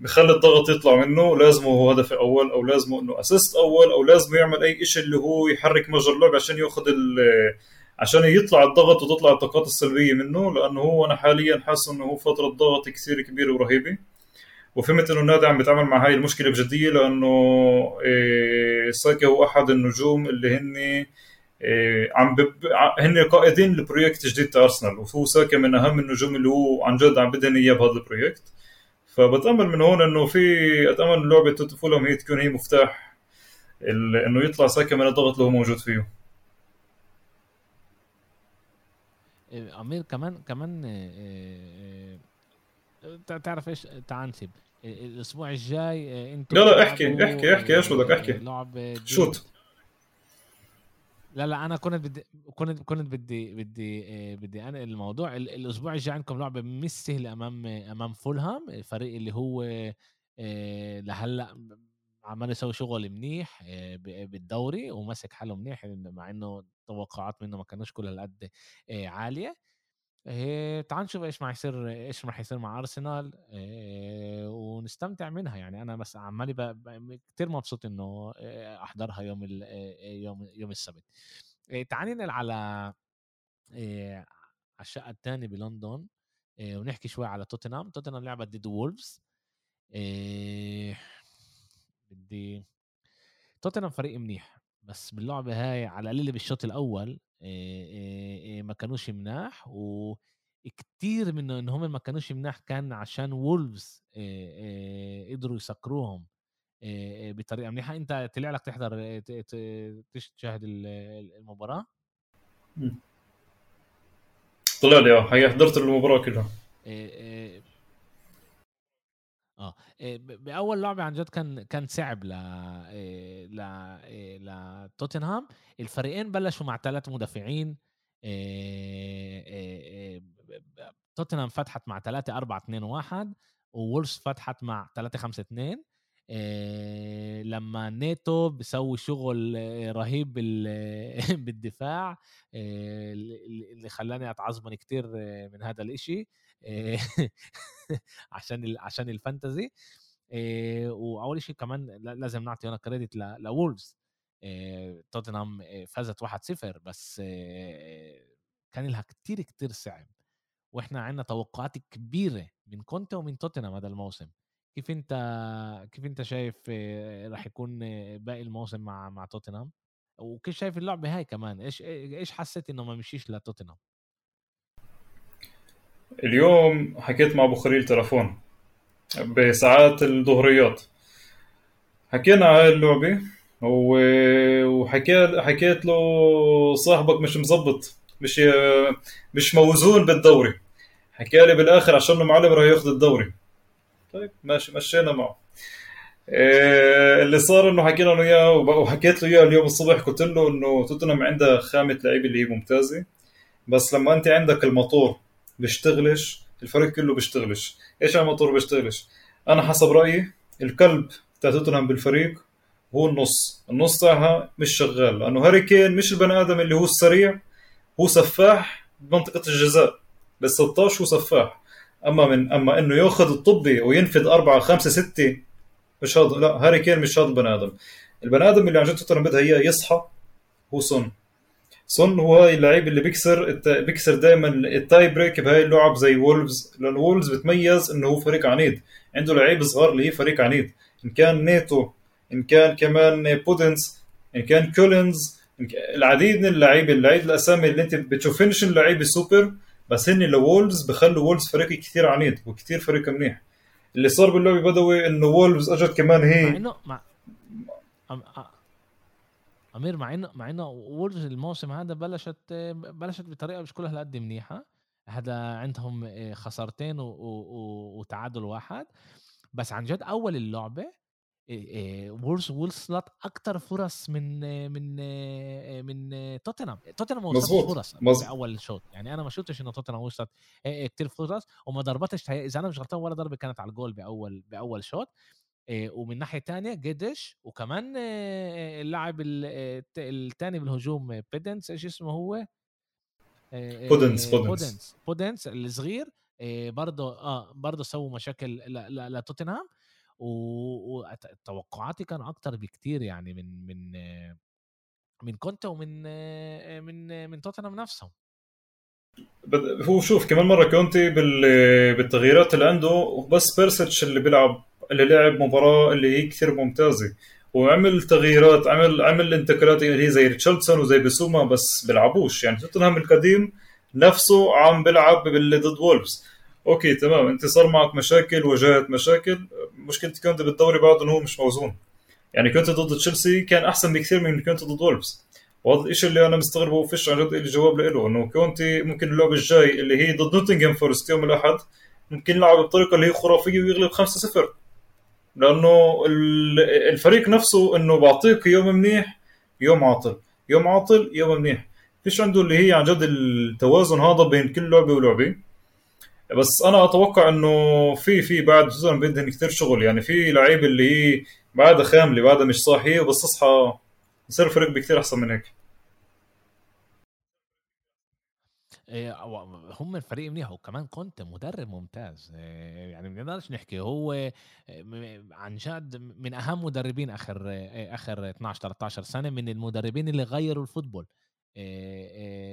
بخلي الضغط يطلع منه لازمه هو هدف اول أو لازمه إنه assist أول أو لازمه يعمل أي شيء اللي هو يحرك مجرى اللعب عشان يأخذ عشان يطلع الضغط وتطلع الطاقات السلبية منه. لأنه هو أنا حاليا حاسس إنه هو فترة ضغط كثير كبيرة ورهيبة. وفهمت إنه النادي عم بيتعامل مع هاي المشكلة بجدية لأنه إيه ساكا هو أحد النجوم اللي هن إيه عم بب... هن قائدين ل project جديد أرسنال وهو ساكا من أهم النجوم اللي هو عن جد عم بدهن إياه بهذا ال project. فبتأمل من هون إنه في أتأمل لعبة فولم هي تكون هي مفتاح ال... إنه يطلع ساكا من الضغط اللي هو موجود فيه. أمير كمان كمان إيه تعرف إيش؟ تعال نسيب. الأسبوع الجاي انت لا لا احكي احكي احكي إيش بدك احكي لعب شوت. لا لا أنا كنت بدي كنت كنت بدي بدي بدي انقل الموضوع الأسبوع الجاي عندكم لعبة مش سهله أمام أمام فولهام الفريق اللي هو لهلأ عمال يسوي شغل منيح بالدوري وماسك حاله منيح مع إنه التوقعات منه ما كانوش كل هالقد عالية. إيه تعال نشوف إيش ما يصير إيش راح يصير مع ارسنال إيه ونستمتع منها يعني. أنا بس عمالي كثير مبسوط إنه أحضرها يوم يوم يوم السبت. إيه تعال ننقل على إيه الشقة الثانية بلندن ونحكي شوي على توتنهام. توتنهام لعبت ضد وولفز بدي توتنهام فريق منيح بس باللعبة هاي على القليل بالشوط الأول ما كانوش مناح وكتير من إن هم ما كانوش مناح كان عشان وولفز قدروا يسكروهم بطريقة منيحة. أنت طلع لك تحضر تشاهد المباراة؟ طلع لي آه حضرت المباراه كلها آه. بأول لعبة عن جد كان كان صعب ل ل لتوتنهام الفريقين بلشوا مع ثلاث مدافعين توتنهام فتحت مع 3 4 2 1 وولفز فتحت مع 3 5 2 لما نيتو بيسوي شغل رهيب بالدفاع اللي خلاني اتعصبن كتير من هذا الإشي. عشان عشان الفانتزي وأول شيء كمان لازم نعطي أنا كريدت لولفز توتنهام فازت 1-0 بس كان لها كتير كتير صعب. وإحنا عندنا توقعات كبيرة من كونتا ومن توتنهام هذا الموسم. كيف أنت كيف أنت شايف راح يكون باقي الموسم مع مع توتنهام؟ وكيف شايف اللعبة هاي كمان؟ إيش إيش حسيت إنه ما مشيش لتوتنهام؟ اليوم حكيت مع أبو خليل تلفون بساعات الظهريات. حكينا على هاي اللعبة وحكيت حكيت له صاحبك مش مزبط مش مش موزون بالدوري. حكى لي بالآخر عشان المعلم راح ياخذ الدوري. طيب ماشي مشينا معه. إيه اللي صار إنه حكينا له إياه وحكيت له إياه اليوم الصبح قلت له إنه توتنهام عندها خامة لعيبة اللي هي ممتازة بس لما أنت عندك الموتور بيشتغلش الفريق كله بيشتغلش. إيش الموتور بيشتغلش؟ أنا حسب رأيي الكلب تاع توتنهام بالفريق هو النص. النص تاعها مش شغال لأنه هاري كين مش البني آدم اللي هو السريع هو سفاح بمنطقة الجزاء. بال 16 هو سفاح. أما من أما إنه يأخذ الطبة وينفذ أربعة خمسة ستة مش هذا لا هاري كين مش هذا البني آدم. البني آدم اللي عن جد توتنهام بدها اياه يصحى هو سون سون هو اللعيب اللي بيكسر بيكسر دائما ال tie break بهاي اللعب زي وولفز لأن وولفز بتميز إنه هو فريق عنيد. عنده لعيب صغار اللي هي فريق عنيد. إن كان نيتو إن كان كمان بودنس إن كان كولينز العديد من اللعيبة اللعيبة الأسامي اللي أنت بتشوفينش اللعيبة السوبر بس هن لوولفز بخلوا وولفز فريق كثير عنيد وكثير فريق منيح. اللي صار باللعبة بدوي إنه وولفز إجت كمان هي. مع إنه مع أمير مع انه مع انه وولفز الموسم هذا بلشت بلشت بطريقة مش كلها قد منيحة. هذا عندهم خسارتين وتعادل واحد. بس عن جد أول اللعبة وولفز وصلت أكثر فرص من من من توتنهام. توتنهام ما وصلتش فرص في أول شوط. يعني أنا ما شفتش انه توتنهام وصلت كثير فرص وما ضربتش إذا أنا مش غلطان ولا ضربة كانت على الجول بأول بأول شوط. ومن ناحية تانية جيدش وكمان اللاعب الثاني بالهجوم بيدنس إيش اسمه هو؟ بودنس بودنس بودنس الصغير برضه آه برضه سووا مشاكل لتوتنهام وتوقعاتي كان أكتر بكتير يعني من من من كونتا ومن من من توتنهام نفسهم هو شوف كمان مرة كونتي بالتغييرات اللي عنده بس بيرسيتش اللي بيلعب اللي لعب مباراة اللي هي كثير ممتازة. وعمل تغييرات عمل عمل انتقالات اللي هي زي ريتشاردسون وزي بسوما بس بيلعبوش. يعني توتنهام القديم نفسه عم بيلعب ضد وولفز. أوكي تمام. أنت صار معك مشاكل واجهت مشاكل. مشكله كونتي بالدوري بعد إنه هو مش موزون. يعني كنت ضد تشيلسي كان أحسن بكثير من كنت ضد وولفز. وهذا الشيء اللي أنا مستغربه وفيش عن جد لي جواب له إنه كونتي ممكن اللعبه الجاي اللي هي ضد نوتنغهام فورست يوم الأحد ممكن يلعب بطريقة اللي هي خرافية ويغلب 5-0 لأنه الفريق نفسه إنه بعطيك يوم منيح يوم عاطل يوم عاطل يوم منيح. فيش عنده اللي هي عن جد التوازن هذا بين كل لعبة ولعبة. بس أنا أتوقع إنه في في بعد توتنهام بدهم كثير شغل. يعني في لعيبه اللي هي بعدها خاملة بعدها مش صاحية وبس تصحى يصير الفريق بكثير أحسن من هيك إيه، هم الفريق منيح وكمان كنت مدرب ممتاز إيه، يعني ما نقدرش نحكي هو إيه، عن جد من أهم مدربين آخر آخر 12 13 سنة من المدربين اللي غيروا الفوتبول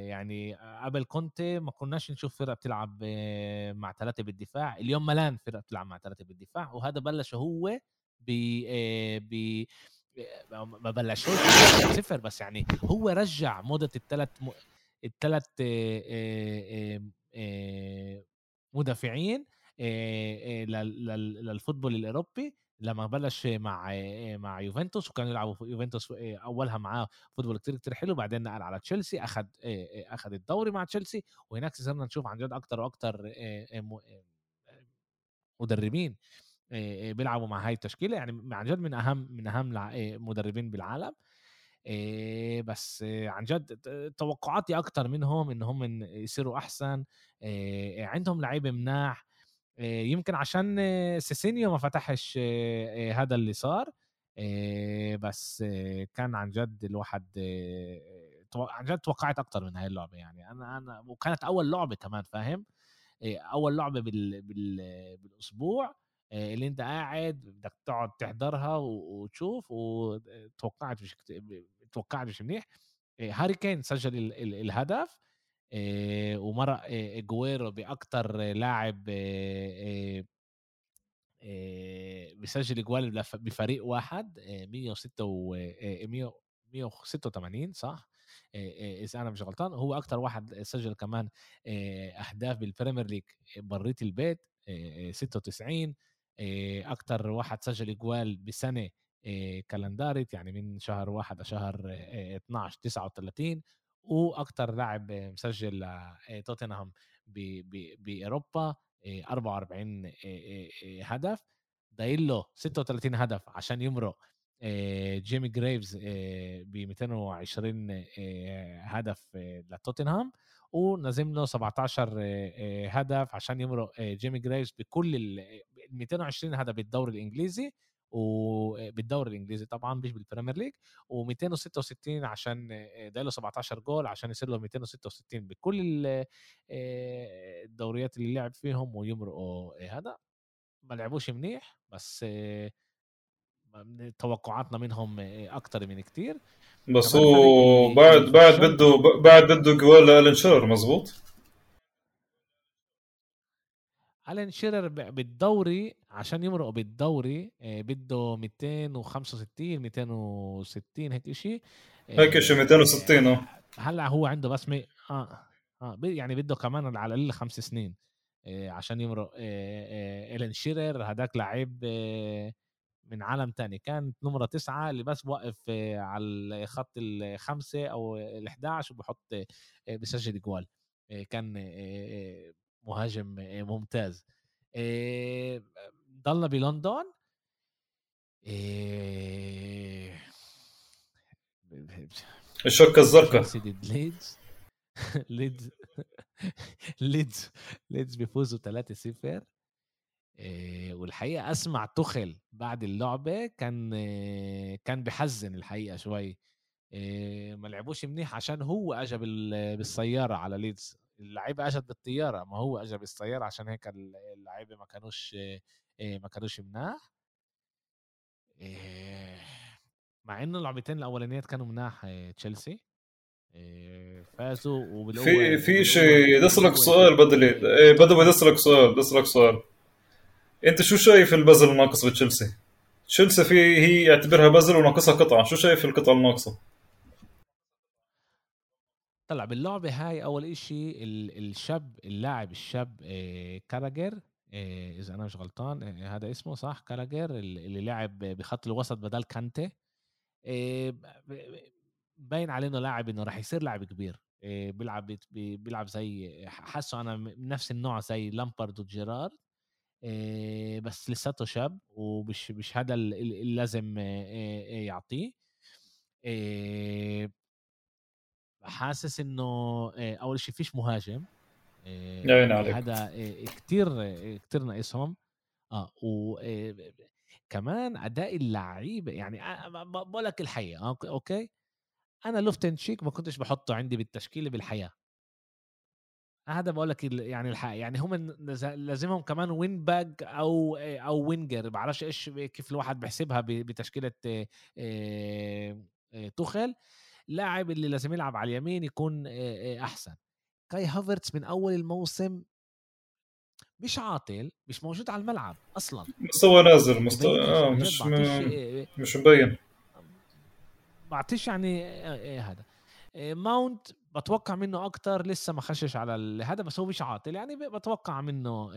يعني قبل كنت ما كناش نشوف فرقة بتلعب مع ثلاثة بالدفاع اليوم ملان فرقة بتلعب مع ثلاثة بالدفاع وهذا بلش هو ب ب ما بلشوش صفر بس يعني هو رجع موضة الثلاث. الثلاث مدافعين لل football الأوروبي لما بلش مع مع يوفنتوس وكانوا يلعبوا يوفنتوس أولها معاه football كتير كتير حلو بعدين نقل على تشيلسي اخذ اخذ الدوري مع تشيلسي وهناك صرنا نشوف عن جد أكثر وأكثر مدربين بيلعبوا مع هاي التشكيلة يعني عن جد من أهم من أهم مدربين بالعالم. بس عن جد توقعاتي أكثر منهم إنهم يصيروا أحسن عندهم لعيبه مناح يمكن عشان سيسينيو ما فتحش هذا اللي صار بس كان عن جد الواحد عن جد توقعت أكثر من هاي اللعبة يعني. أنا أنا وكانت أول لعبة كمان فاهم؟ أول لعبة بال بال بالأسبوع اللي أنت قاعد بدك تقعد تحضرها وتشوف وتوقعت توقعت مش منيح. هاري كين سجل ال ال الهدف ومرق أجويرو باكثر لاعب بيسجل جوال بفريق واحد 106 186 صح؟ إذا أنا مش غلطان. هو أكثر واحد سجل كمان أهداف بال Premier League برات البيت 96 أكثر واحد سجل جوال بسنة calendar year يعني من شهر واحد لشهر 12 39 وأكثر لاعب مسجل لتوتنهام بأوروبا 44 هدف. ضايل له 36 هدف عشان يمرق جيمي جريفز ب 220 هدف لتوتنهام ولازم له 17 هدف عشان يمرق جيمي جريفز بكل ال 220 هدف بالدوري الإنجليزي. وبالدوري الإنجليزي طبعا مش بالبريمير ليج و266 عشان ضايل له 17 جول عشان يصير له 266 بكل الدوريات اللي لعب فيهم ويمرقوا. هذا ما لعبوش منيح بس توقعاتنا منهم أكثر من كتير. بس هو بعد بعد بده بعد بده جوال لالن شيرر مزبوط؟ ألين شيرر بالدوري عشان يمرق بالدوري بده 265 260 هيك شيء هيك شيء 260 آه. هلأ هو عنده بس مي... آه آه يعني بده كمان على الأقل خمس سنين عشان يمرق ألين شيرر هداك لعيب من عالم تاني. كانت نمرة تسعة اللي بس بوقف على خط الخمسة أو ال 11 وبحط بسجل جوال. كان مهاجم ممتاز. ضلنا بلندن. الشوكة الزرقاء. ليدز. ليدز. ليدز. ليدز بيفوزوا 3-0 والحقيقة أسمع توخل بعد اللعبة. كان كان بحزن الحقيقة شوي. ما لعبوش منيح عشان هو اجى بالسيارة على ليدز. اللعيبه اجت بالطيارة ما هو اجى بالسيارة عشان هيك اللعيبة ما كانوش ما كانوش مناح مع انه اللعبتين الأولانيات كانوا مناح تشيلسي فازوا وبالأول في في شيء بدي اسالك سؤال بدل بدي بدي اسالك سؤال بدي اسالك سؤال أنت شو شايف البزل الناقص بتشيلسي؟ تشيلسي في هي يعتبرها بزل وناقصها قطعة، شو شايف القطعة الناقصة؟ طلع باللعبة هاي أول إشي الشاب اللاعب الشاب كاراجر إذا أنا مش غلطان هذا اسمه صح؟ كاراجر اللي لعب بخط الوسط بدل كانتي. باين عليه إنه لاعب إنه راح يصير لاعب كبير. بيلعب بيلعب زي حاسه أنا نفس النوع زي لامبارد وجيرارد. بس لساته شاب ومش مش هذا اللي لازم يعطيه. حاسس إنه أول شيء فيش مهاجم. هذا كتير كتير ناقصهم. آه وكمان أداء اللعيبة يعني بقول لك الحقيقة أوكي؟ أنا لوفتن شيك ما كنتش بحطه عندي بالتشكيلة بالحياة. هذا بقول لك يعني الحق يعني هم لازمهم كمان wing back أو أو winger بعرفش إيش كيف الواحد بيحسبها بتشكيلة توخل اللاعب اللي لازم يلعب على اليمين يكون أحسن. كاي هافرتس من أول الموسم مش عاطل مش موجود على الملعب أصلا. مستوى نازل مستوى آه مش م... مش مبين. بعطيش يعني إيه هذا. ماونت بتوقع منه أكتر لسه ما خشش على هذا بس هو مش عاطل. يعني بتوقع منه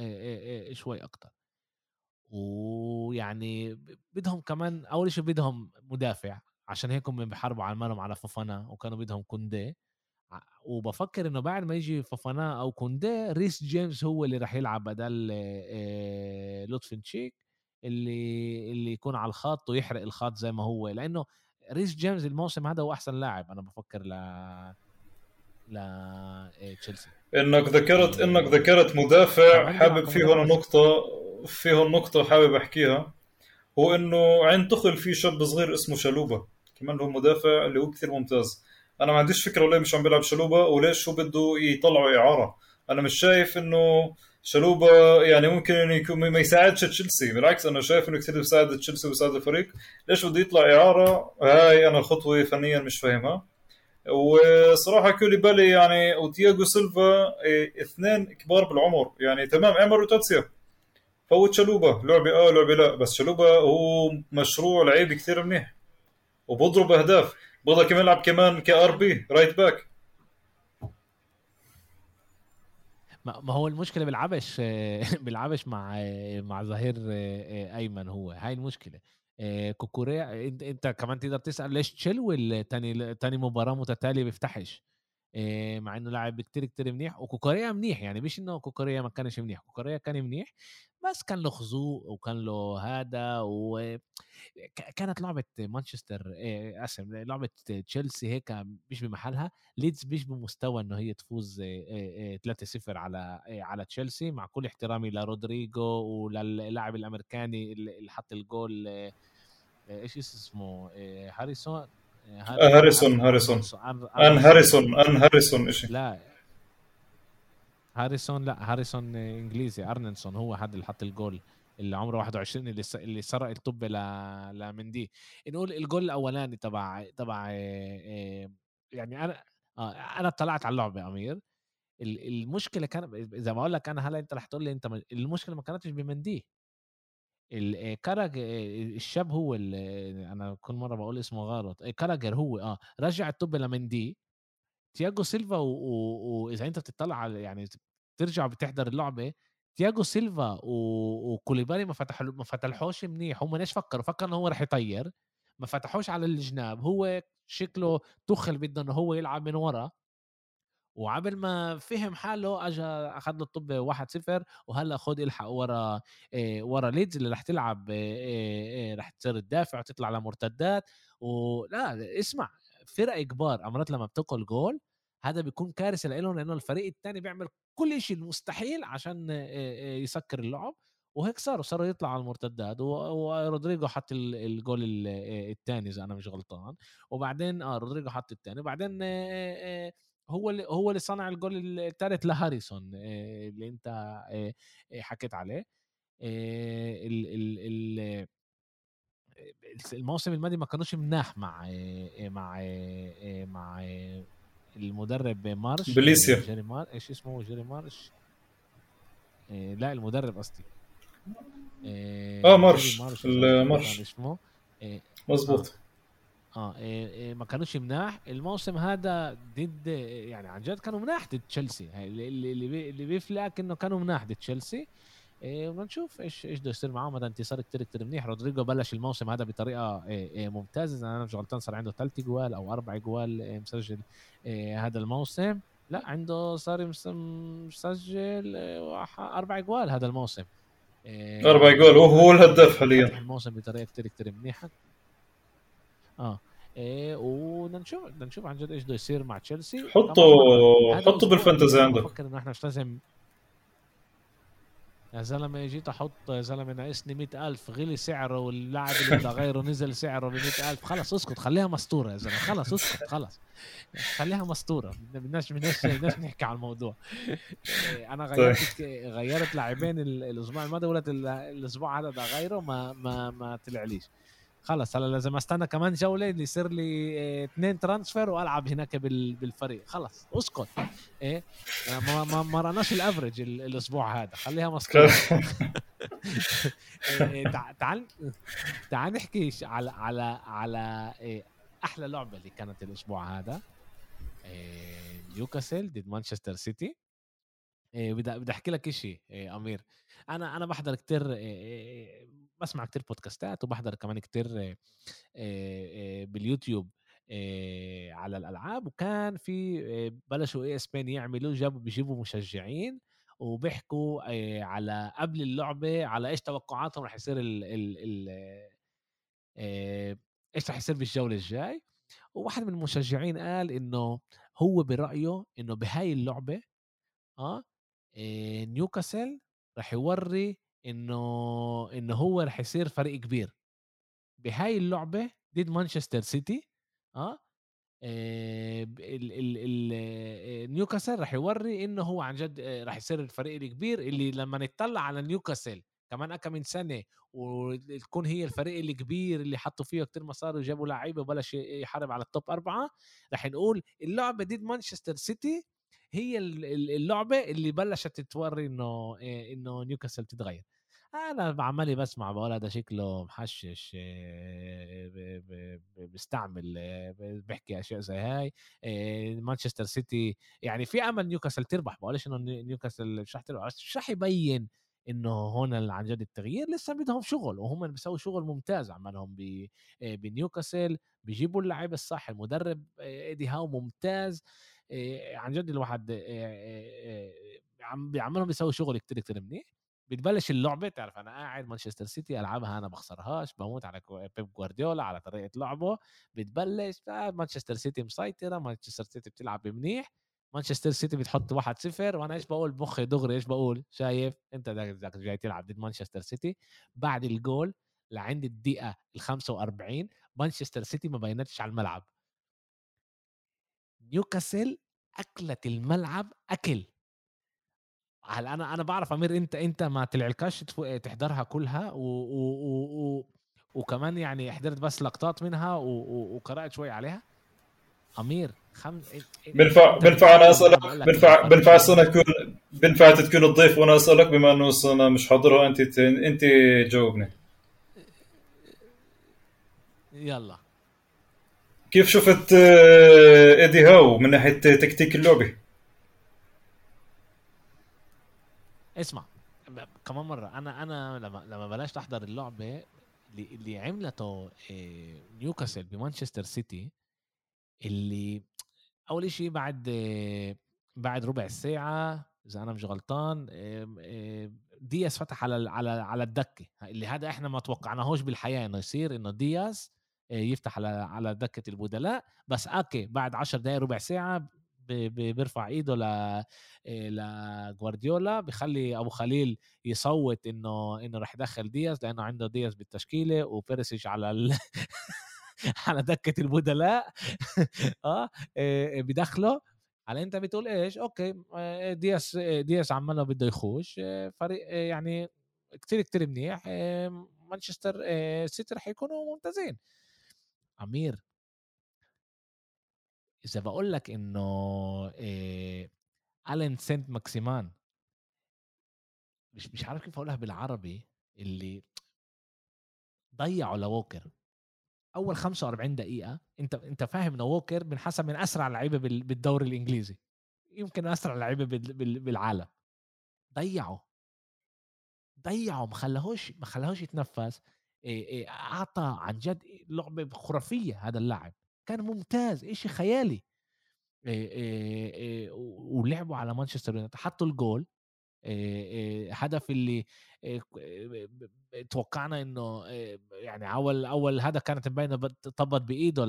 شوي أكتر. ويعني بدهم كمان أول شيء بدهم مدافع. عشان هيك هم بيحاربوا على المرم على فوفانا وكانوا بدهم كوندي. وبفكر إنه بعد ما يجي فوفانا أو كوندي ريس جيمس هو اللي راح يلعب بدل لوفتس تشيك اللي اللي يكون على الخط ويحرق الخط زي ما هو. لأنه ريس جيمس الموسم هذا هو أحسن لاعب أنا بفكر ل ل تشيلسي. إنك ذكرت إنك ذكرت مدافع حابب فيه هنا نقطة فيه نقطة حابب أحكيها هو إنه عند تخل في شاب صغير اسمه شلوبة كمان هو مدافع اللي هو كثير ممتاز. أنا ما عنديش فكرة ليه مش عم بيلعب شلوبه وليش شو بده يطلعوا إعارة. أنا مش شايف إنه شلوبه يعني ممكن إنه يكون ما يساعدش تشيلسي بالعكس أنا شايف إنه كثير بيساعد تشيلسي وبيساعد الفريق. ليش بده يطلع إعارة؟ هاي أنا خطوة فنيا مش فاهمها. وصراحة كوليبالي يعني وتياجو سيلفا إيه، اثنين كبار بالعمر. يعني تمام اعمل רוטציה فوت تشالوبا لعبة آه لعبة لا. بس تشالوبا هو مشروع لعيب كثير منيح. وبضرب أهداف. بقدر كمان يلعب كمان ك RB right back ما هو المشكلة بيلعبش بيلعبش مع مع ظهير أيمن هو. هاي المشكلة. كوكوريا انت كمان تقدر تسأل ليش تشيلويل تاني تاني مباراة متتالية بيفتحش؟ مع إنه لاعب كتير كتير منيح. وكوكوريا منيح يعني مش إنه كوكوريا ما كانش منيح. كوكوريا كان منيح بس كان له خزوق وكان له هذا و كانت لعبة مانشستر اسف لعبة تشيلسي هيك مش بمحلها ليدز مش بمستوى إنه هي تفوز 3-0 على على تشيلسي مع كل احترامي لرودريجو وللاعب الأمريكاني اللي حط الجول إيش اسمه هاريسون هاريسون هاريسون أن هاريسون أن هاريسون شيء لا هاريسون لا هاريسون إنجليزي أرونسون هو هذا اللي حط الجول اللي عمره 21 اللي اللي سرق الطابة ل... لمندي نقول الجول الأولاني تبع تبع يعني أنا آه أنا اطلعت على اللعبة أمير. المشكلة كان زي ما أقول لك أنا هلا أنت رح تقول لي أنت المشكلة ما كانتش بمندي. الكرج الشاب هو اللي أنا كل مرة بقول اسمه غلط. كراجر هو آه رجع الطابة لمندي. تياجو سيلفا واذا أنت بتطلع على يعني ترجع بتحضر اللعبه تياجو سيلفا وكوليبالي ما فتحوا ما فتحوش منيح هم ليش فكروا؟ فكروا انه هو رح يطير ما فتحوش على الجناب هو شكله تخل بده إنه هو يلعب من ورا وعبل ما فهم حاله اجى أخذ له الطب 1-0 وهلأ خد إلحق ورا إيه ورا ليدز اللي رح تلعب إيه إيه رح تصير تدافع وتطلع لمرتدات ولا اسمع فرق كبار امرات لما بتقل جول هذا بيكون كارثه لهم لأنه الفريق الثاني بيعمل كل شيء المستحيل عشان يسكر اللعب وهيك صاروا صاروا يطلع على المرتدات ورودريجو حط الجول الثاني إذا أنا مش غلطان وبعدين آه رودريجو حط الثاني وبعدين هو اللي هو اللي صنع الجول الثالث لهاريسون اللي أنت حكيت عليه ال ال الموسم الماضي ما كانوش مناح مع مع مع المدرب مارش بليسيا. جيري مار إيش اسمه جيري مارش؟ لا المدرب قصدي. آه مارش المارش اسمه. مظبوط. آه, آه. ما كانوش مناح. الموسم هذا ضد يعني عن جد كانوا مناح ضد تشيلسي. اللي بيفلك إنه كانوا مناح ضد تشيلسي. إيه ونشوف إيش إيش بده يصير معاهم. هذا انتصار كثير كثير منيح. رودريجو بلش الموسم هذا بطريقة إيه إيه ممتازة. اذا أنا مش غلطان صار عنده ثلاث جوال أو أربع جوال إيه مسجل إيه هذا الموسم. لا عنده صار مسجل إيه أربع جوال هذا الموسم. إيه أربع جوال. وهو الهداف حاليا. الموسم بطريقة كثير كثير منيحة. آه. إيه وبدنا نشوف بدنا نشوف عن جد إيش بده يصير مع تشيلسي. حطوا حطوا بالفانتزي عندك. بفكر إنه إحنا مش لازم يا زلمة جيت أحط يا زلمة ناقصني 100000 غلي سعره واللاعب اللي بدي اغيره نزل سعره ب 100000 خلص اسكت خليها مستورة يا زلمة خلص اسكت خلص. خليها مستورة بدناش بدناش بدناش نحكي على الموضوع. إيه، أنا غيرت غيرت لاعبين الأسبوع الماضي ولد الأسبوع هذا بدي اغيره ما ما ما طلعليش. خلص هلا لازم أستنى كمان جولة يصير لي آه، اثنين transfer وألعب هناك بالفريق. خلص اسكت. إيه ما ما ما راناش ال average الأسبوع هذا. خليها مسكوت إيه، تعال تعال نحكي على على على إيه، أحلى لعبة اللي كانت الأسبوع هذا. إيه، نيوكاسل ضد مانشستر سيتي بدي بدي أحكي لك شيء أمير. أنا أنا بحضر كتير بسمع كتير بودكاستات وبحضر كمان كتير باليوتيوب على الألعاب وكان في بلشوا ESPN يعملوا جابوا بيجيبوا مشجعين وبيحكوا على قبل اللعبه على إيش توقعاتهم رح يصير ال ال ال إيش رح يصير بالجولة الجاي. وواحد من المشجعين قال إنه هو برأيه إنه بهاي اللعبة آه نيوكاسل رح يوري إنه إنه هو رح يصير فريق كبير. بهاي اللعبة ضد مانشستر سيتي آه نيوكاسل رح يوري إنه هو عن جد رح يصير الفريق الكبير اللي لما نطلع على نيوكاسل كمان كم من سنة وتكون هي الفريق الكبير اللي حطوا فيه كتير مصاري وجابوا لعيبة وبلش يحارب على ال top أربعة رح نقول اللعبة ضد مانشستر سيتي هي اللعبة اللي بلشت توري إنه إنه نيوكاسل تتغير. أنا عمالي بسمع بقول هذا شكله محشش بيستعمل بيحكي أشياء زي هاي مانشستر سيتي. يعني في أمل نيوكاسل تربح. بقولش إنه نيوكاسل مش رح تربح مش رح يبين إنه هون عن جد التغيير. لسه بدهم شغل وهم بيسووا شغل ممتاز عملهم بنيوكاسل. بيجيبوا اللعيبه الصح المدرب إيدي هاو ممتاز. عن جد الواحد عم بيعملهم بيسوي شغل كتير كتير منيح. بتبلش اللعبة تعرف أنا قاعد مانشستر سيتي ألعبها أنا بخسرهاش بموت على بيب جوارديولا على طريقة لعبه. بتبلش آه، مانشستر سيتي مسيطرة مانشستر سيتي بتلعب منيح مانشستر سيتي بتحط 1 0 وأنا إيش بقول؟ بمخي دغري إيش بقول؟ شايف؟ أنت جاي تلعب ضد مانشستر سيتي. بعد الجول لعند الدقيقة ال 45 مانشستر سيتي ما بينتش على الملعب. نيوكاسل اكلت الملعب أكل. هلا أنا أنا بعرف أمير إنت إنت ما طلعلكش تحضرها كلها و, و, و, و وكمان يعني حضرت بس لقطات منها و و وقرأت شوي عليها؟ أمير خم... بنفع بنفع أنا أسألك بنفع بنفع السنة تكون بنفع تكون الضيف وأنا أسألك بما أنه السنة مش حاضرها أنت أنت جاوبني. يلا. كيف شفت آه، إيدي هاو من ناحية تكتيك اللعبة؟ اسمع كمان مرة أنا أنا لما لما بلشت أحضر اللعبة اللي, اللي عملته آه، نيوكاسل بمانشستر سيتي اللي أول شيء بعد آه، بعد ربع ساعة إذا أنا مش غلطان دياس فتح على على على الدكة اللي هذا إحنا ما توقعناهوش بالحياة إنه يصير إنه دياس يفتح على على دكة البدلاء بس أوكي بعد 10 دقائق ربع ساعة بيرفع إيده ل لجوارديولا بخلي أبو خليل يصوت إنه إنه راح يدخل دياس لأنه عنده دياس بالتشكيلة وبيرسيج على ال... على دكة البدلاء. آه بدخله على أنت بتقول إيش؟ أوكي دياس دياس عماله بده يخوش فريق يعني كتير كتير منيح مانشستر سيتي رح يكونوا ممتازين. عمير إذا بقول لك إنه إيه الين سنت ماكسيمان مش مش عارف كيف أقولها بالعربي اللي ضيعوا لووكر. أول 45 دقيقة أنت أنت فاهم ان ووكر بنحسب من أسرع لعيبه بالدوري الإنجليزي. يمكن أسرع لعيبه بالعالم. ضيعوا ضيعوا ما خلاهوش ما خلاهوش يتنفس. أعطى عن جد لعبه خرافية هذا اللاعب. كان ممتاز إشي خيالي. ولعبوا على مانشستر يونايتد. حطوا الجول. هدف اللي توقعنا إنه يعني أول أول هدف كانت مبينة طبت بإيده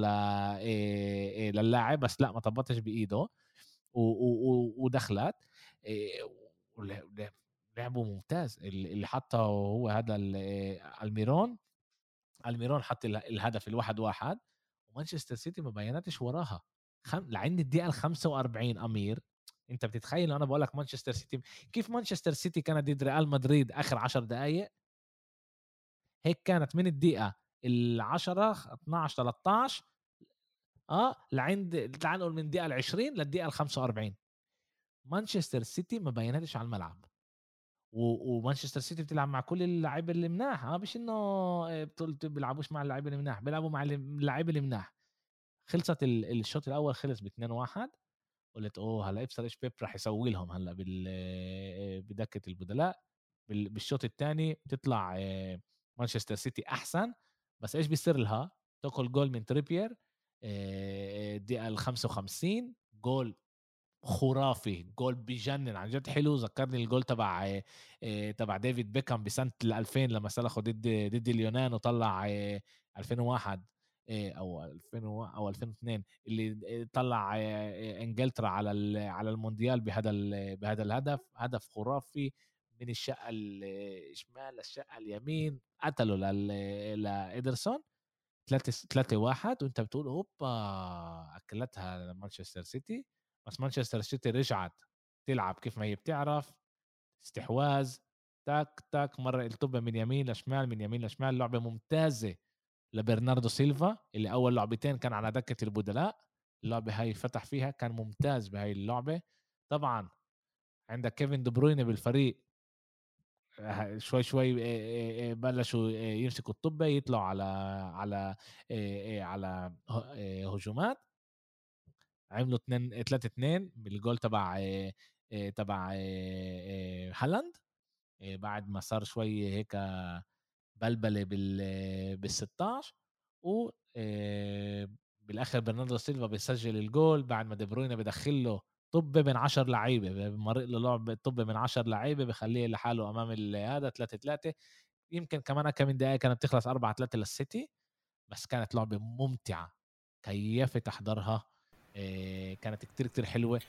للاعب بس لا ما طبتش بإيده. ودخلت. لعبوا ممتاز اللي حطه هو هذا ألميرون. ألميرون حط الهدف الواحد واحد ومانشستر سيتي ما بينتش وراها. خم... لعند الدقيقة ال 45 أمير. أنت بتتخيل أنا بقول لك مانشستر سيتي كيف مانشستر سيتي كانت ضد ريال مدريد آخر 10 دقائق هيك كانت من الدقيقة ال 10 12 13 آه لعند تعال نقول من الدقيقة ال 20 للدقيقة ال 45 مانشستر سيتي ما بينتش على الملعب. ومانشستر سيتي بتلعب مع كل اللعيبه اللي مناح. آه مش إنه آه، بيلعبوش مع اللعيبه اللي مناح بيلعبوا مع اللعيبه اللي مناح. خلصت الشوط الأول خلص ب 2 1 قلت أوه هلا إبصر إيش بيب راح يسوي لهم هلا آه، بدكة البدلاء. بالشوط الثاني بتطلع آه، مانشستر سيتي أحسن. بس إيش بيصير لها؟ تاكل جول من تريبيير الدقيقة ال 55 جول خرافي جول بجنن عن جد حلو. ذكرني الجول تبع تبع ديفيد بيكام بسنة 2000 لما سلخوا ضد ضد اليونان وطلع 2001 أو 2000 أو 2002 اللي طلع إنجلترا على على المونديال بهذا بهذا الهدف. هدف خرافي من الشقة الشمال للشقه اليمين. قتلوا لإيدرسون 3 3 1 وأنت بتقول أوبا أكلتها مانشستر سيتي. بس مانشستر سيتي رجعت تلعب كيف ما هي بتعرف استحواذ تاك تاك مرة الطبة من يمين لشمال من يمين لشمال لعبة ممتازة لبرناردو سيلفا اللي أول لعبتين كان على دكة البدلاء اللعبة هاي فتح فيها كان ممتاز بهاي اللعبة. طبعا عندك كيفن دي بروينا بالفريق شوي شوي بلشوا يمسكوا الطبة يطلعوا على على على هجومات. عملوا 2 3 2 بالجول تبع تبع هالاند. بعد ما صار شوي هيك بلبلة بال بال 16 و بالآخر برناردو سيلفا بيسجل الجول. بعد ما دي بروينا بدخل له طب من 10 لعيبة مرق له لعب طب من 10 لعيبة بخليه لحاله أمام هذا 3 3 يمكن كمان كم دقائق كانت تخلص 4 3 للسيتي بس كانت لعبة ممتعة كيفت أحضرها. كانت كتير كتير حلوة.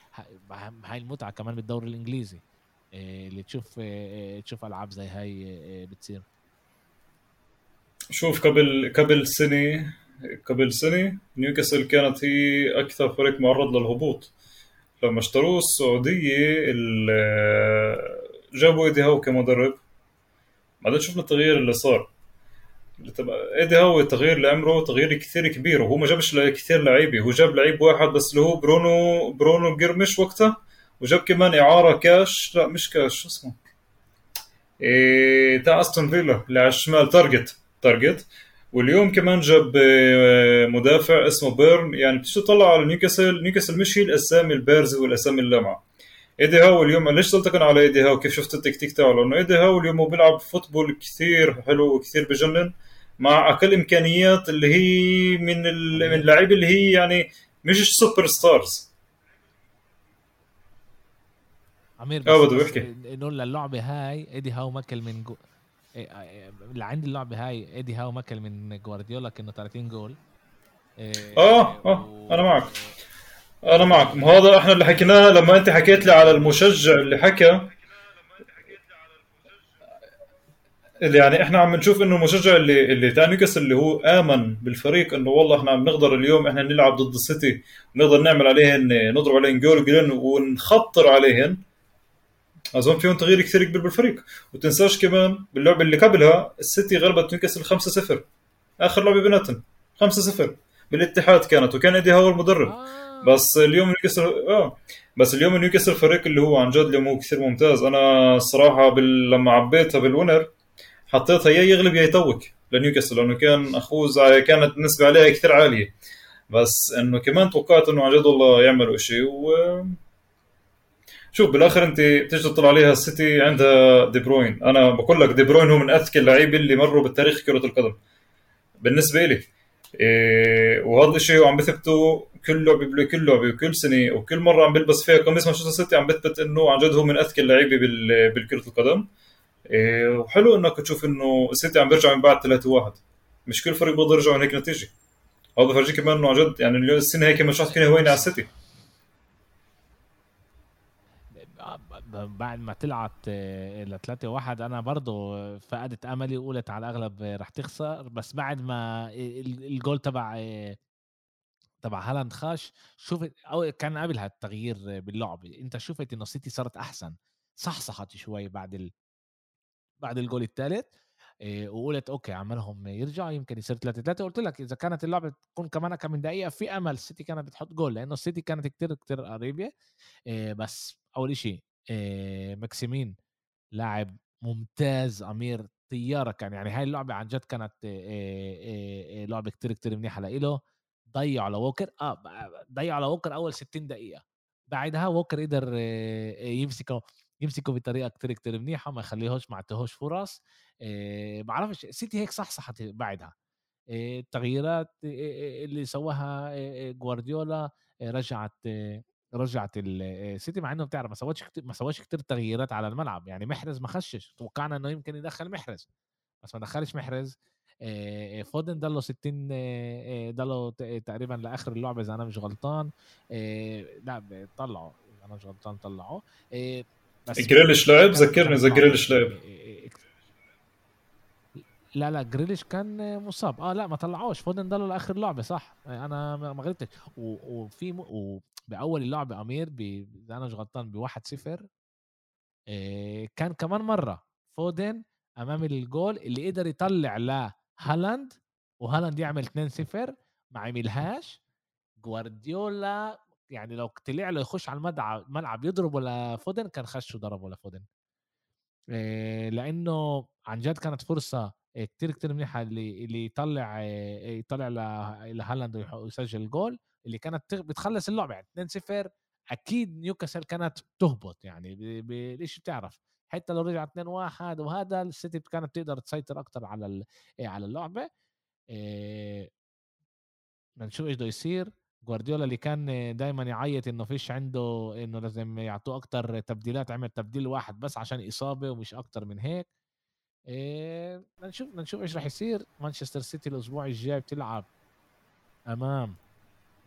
هاي المتعة كمان بالدوري الإنجليزي اللي تشوف تشوف ألعاب زي هاي بتصير. شوف قبل قبل سنة قبل سنة نيوكاسل كانت هي أكثر فريق معرض للهبوط. لما اشتروه السعودية جابوا إيدي هاو كمدرب. بعدين شفنا التغيير اللي صار. ايدي هاو تغيير لعمره تغيير كثير كبير وهو ما جابش كثير لعيبة هو جاب لعيب واحد بس اللي هو برونو برونو جيمارايش وقتها وجاب كمان إعارة كاش لا مش كاش شو اسمه؟ إيه تاع أستون فيلا اللي على الشمال تارجت تارجت. واليوم كمان جاب آه، مدافع اسمه بيرن يعني بتيجي تطلع على نيوكاسل؟ نيوكاسل مش هي الأسامي البارزة والأسامي اللامعه إيدي هاو اليوم ليش أنا على إيدي هاو؟ كيف شفت التكتيك تاعه؟ لأنه إيدي هاو اليوم هو بيلعب football كثير حلو وكثير بجنن. مع أقل إمكانيات اللي هي من من اللعيبه اللي هي يعني مش super stars عمير آه بده يحكي إنه اللعبه هاي إيدي هاو مكل من جو... إيه، آه، اللي عندي اللعبة هاي إيدي هاو مكل من جوارديولا كأنه 30 جول. إيه، آه آه أنا معك. أنا معك. هذا إحنا اللي حكيناه لما أنت حكيت لي على المشجع اللي حكى. اللي يعني إحنا عم نشوف إنه المشجع اللي اللي تاع نيوكاسل اللي هو آمن بالفريق إنه والله إحنا عم نقدر اليوم إحنا نلعب ضد السيتي ونقدر نعمل عليهن نضرب عليهن جول جولين ونخطر عليهن. أظن فيهم تغيير كثير كبير بالفريق. وتنساش كمان باللعبة اللي قبلها السيتي غلبت نيوكاسل 5-0 آخر لعبة بيناتهم 5-0 بالاتحاد كانت وكان إيدي هاو المدرب آه. بس اليوم نيوكاسل آه. بس اليوم نيوكاسل فريق اللي هو عن جد اليوم هو كثير ممتاز. أنا الصراحه بال... لما عبيتها بال Winner حطيتها يا يغلب يا תיקו. لنيوكاسل لأنه كان أخوه كانت النسبة عليها كثير عالية. بس إنه كمان توقعت إنه عن جد والله يعملوا شيء و شوف بالآخر أنت بتيجي تطلع عليها السيتي عندها دي بروين. أنا بقول لك دي بروين هو من أذكى اللعيبة اللي مروا بتاريخ كرة القدم. بالنسبة لي إيه وهذا الشيء عم بثبته كل لعبة كل لعبة وكل سنة وكل مرة عم بلبس فيها قميص مانشستر سيتي عم بثبت إنه عن جد هو من أذكى اللعيبة بالكرة القدم. إيه وحلو إنك تشوف إنه السيتي عم بيرجع من بعد 3 1 مش كل فريق بيقدر يرجع من هيك نتيجة. هذا بفرجيك كمان إنه عن جد يعني السنة هيك مش تكون هوينة على السيتي. بعد ما طلعت ل 3 1 أنا برضه فقدت أملي وقلت على الأغلب رح تخسر. بس بعد ما الجول تبع تبع هالاند خاش شفت أو كان قبل هالتغيير باللعبه أنت شفت إنه سيتي صارت أحسن. صحصحت شوي بعد ال... بعد الجول الثالث إيه وقلت okay عملهم يرجع يمكن يصير 3 3 قلت لك إذا كانت اللعبة تكون كمان كم من دقيقة في أمل السيتي كانت بتحط جول لأنه السيتي كانت كتير كتير قريبة. إيه بس أول شيء إيه ماكسيمين لاعب ممتاز أمير طيارة كان. يعني هاي اللعبة عن جد كانت لعبة كتير كتير منيحة لإله. ضيعوا على ووكر آه ضيعوا على ووكر أول 60 دقيقة. بعدها ووكر قدر يمسكه. يمسكه بطريقة كتير كتير منيحة ما يخليهوش ما عطيهوش فرص. إيه بعرفش سيتي هيك صحصحت بعدها. إيه التغييرات إيه اللي سواها جوارديولا رجعت رجعت السيتي مع إنه بتعرف ما سواش ما سواش كتير تغييرات على الملعب. يعني محرز ما خشش. توقعنا إنه يمكن يدخل محرز بس ما دخلش محرز. فودن ضله 60 ضله تقريبا لآخر اللعبة إذا أنا مش غلطان. لا طلعوا أنا مش غلطان طلعوا جريليش لعب ذكرني اذا جريليش لعب لا لا جريليش كان مصاب. آه لا ما طلعوش. فودن ضله لآخر اللعبه صح؟ أنا ما غلطتش. وفي بأول اللعبة أمير إذا أنا مش غلطان ب 1 0 كان كمان مرة فودن أمام الجول اللي قدر يطلع لهالاند وهالاند يعمل 2 0 ما عملهاش. جوارديولا يعني لو طلع له يخش على الملعب يضربه لفودن كان خش وضربه لفودن لأنه عن جد كانت فرصة كتير كتير منيحة اللي اللي يطلع يطلع لهالاند ويسجل جول اللي كانت بتخلص اللعبة يعني 2 0 أكيد نيوكاسل كانت تهبط يعني ليش بتعرف؟ حتى لو رجع 2 1 وهذا السيتي كانت تقدر تسيطر أكثر على على اللعبة. بنشوف إيش بده يصير. جوارديولا اللي كان دائما يعيط إنه فيش عنده إنه لازم يعطوه أكثر تبديلات عمل تبديل واحد بس عشان إصابة ومش أكثر من هيك. إيه نشوف نشوف إيش راح يصير. مانشستر سيتي الأسبوع الجاي بتلعب أمام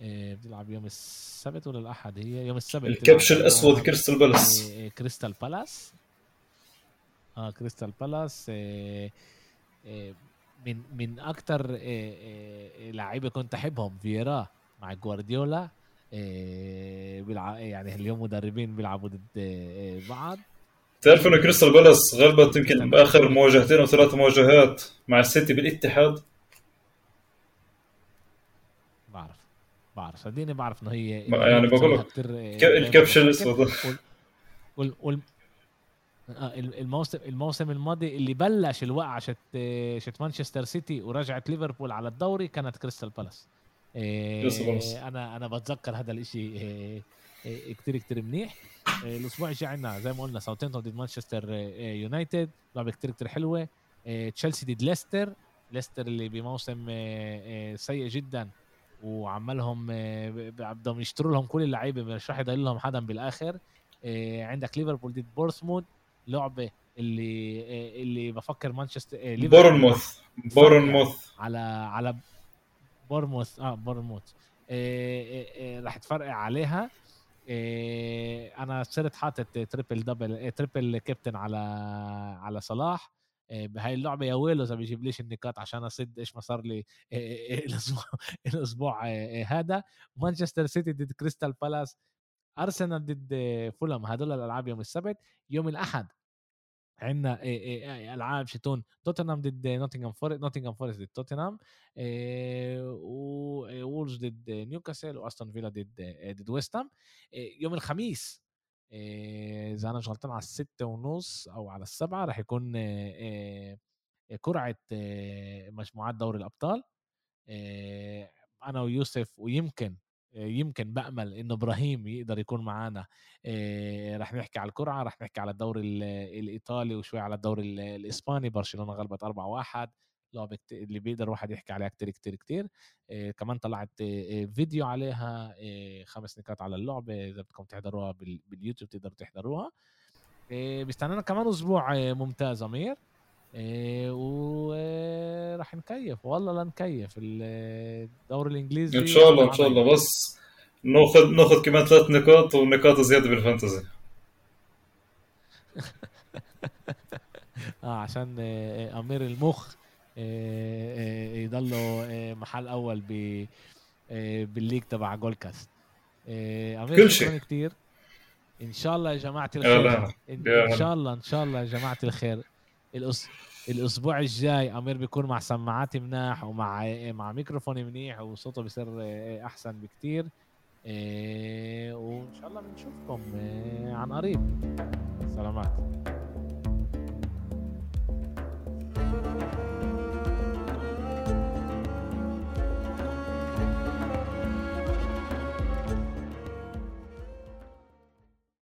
إيه بتلعب يوم السبت ولا الأحد؟ هي يوم السبت الكبش الأسود كريستال بالاس إيه كريستال بالاس. آه كريستال بالاس إيه إيه من من أكثر إيه إيه لعيبه كنت أحبهم فييرا مع جوارديولا إيه بيلعب يعني اليوم مدربين بيلعبوا ضد إيه بعض. تعرف إنه كريستال بالاس غلبت يمكن بآخر مواجهتين أو ثلاث مواجهات مع السيتي بالاتحاد؟ بعرف بعرف. صدقني بعرف إنه هي يعني بقول لك الكبش الأسود. الموسم الموسم الماضي اللي بلش الوقعة شت شت مانشستر سيتي ورجعت ليفربول على الدوري كانت كريستال بالاس. إيه أنا أنا بتذكر هذا الإشي إيه إيه كتير كتير منيح. الأسبوع الجاي عندنا زي ما قلنا ساوثامبتون ضد مانشستر يونايتد لعبة كتير كتير حلوة. تشيلسي ضد ليستر ليستر اللي بموسم سيء جدا وعمالهم بدهم يشتروا لهم كل اللعيبة مش راح يضل لهم حدا بالآخر. عندك ليفربول ضد بورسموث لعبة اللي اللي بفكر مانشستر بورنموث. بورنموث. على على بورموث آه بورموث. راح تفرقع عليها. أنا صرت حاطط triple double triple captain على على صلاح. بهاي اللعبة يا ويلو اذا بيجيب ليش النقاط عشان اسد إيش ما صار لي الأسبوع الأسبوع هذا. مانشستر سيتي ضد كريستال بالاس ارسنال ضد فولم هدول الألعاب يوم السبت. يوم الأحد عندنا ألعاب شتون توتنهام ضد نوتنغهام فورست نوتنغهام فورست ضد توتنهام وولز ضد نيوكاسل وأستون فيلا ضد ضد ويست يوم الخميس إذا أنا مش غلطان على الستة ونص أو على السبعة راح يكون قرعة مجموعات دوري الأبطال. أنا ويوسف ويمكن يمكن بأمل انه إبراهيم يقدر يكون معنا إيه رح نحكي على القرعه رح نحكي على الدوري الإيطالي وشوي على الدوري الإسباني. برشلونة غلبت 4 1 لعبه اللي بيقدر واحد يحكي عليها كتير كتير كتير. إيه كمان طلعت إيه فيديو عليها. إيه خمس نقاط على اللعبه إذا بدكم تحضروها باليوتيوب تقدروا تحضروها. إيه بيستنانا كمان أسبوع ممتاز أمير. إيه وراح نكيف والله لنكيف الدوري الإنجليزي إن شاء الله إن شاء الله. بس ناخذ ناخذ كمان ثلاث نقاط ونقاط زيادة بالفانتزي آه عشان أمير المخ يضله محل أول ب بالليج تبع جول كاست أمير كل شيء. كثير إن شاء الله يا جماعة الخير. إن شاء الله إن شاء الله يا جماعة الخير. الأس... الأسبوع الجاي أمير بيكون مع سماعات مناح ومع مع ميكروفون منيح وصوته بيصير أحسن بكتير. وإن شاء الله بنشوفكم عن قريب. سلامات.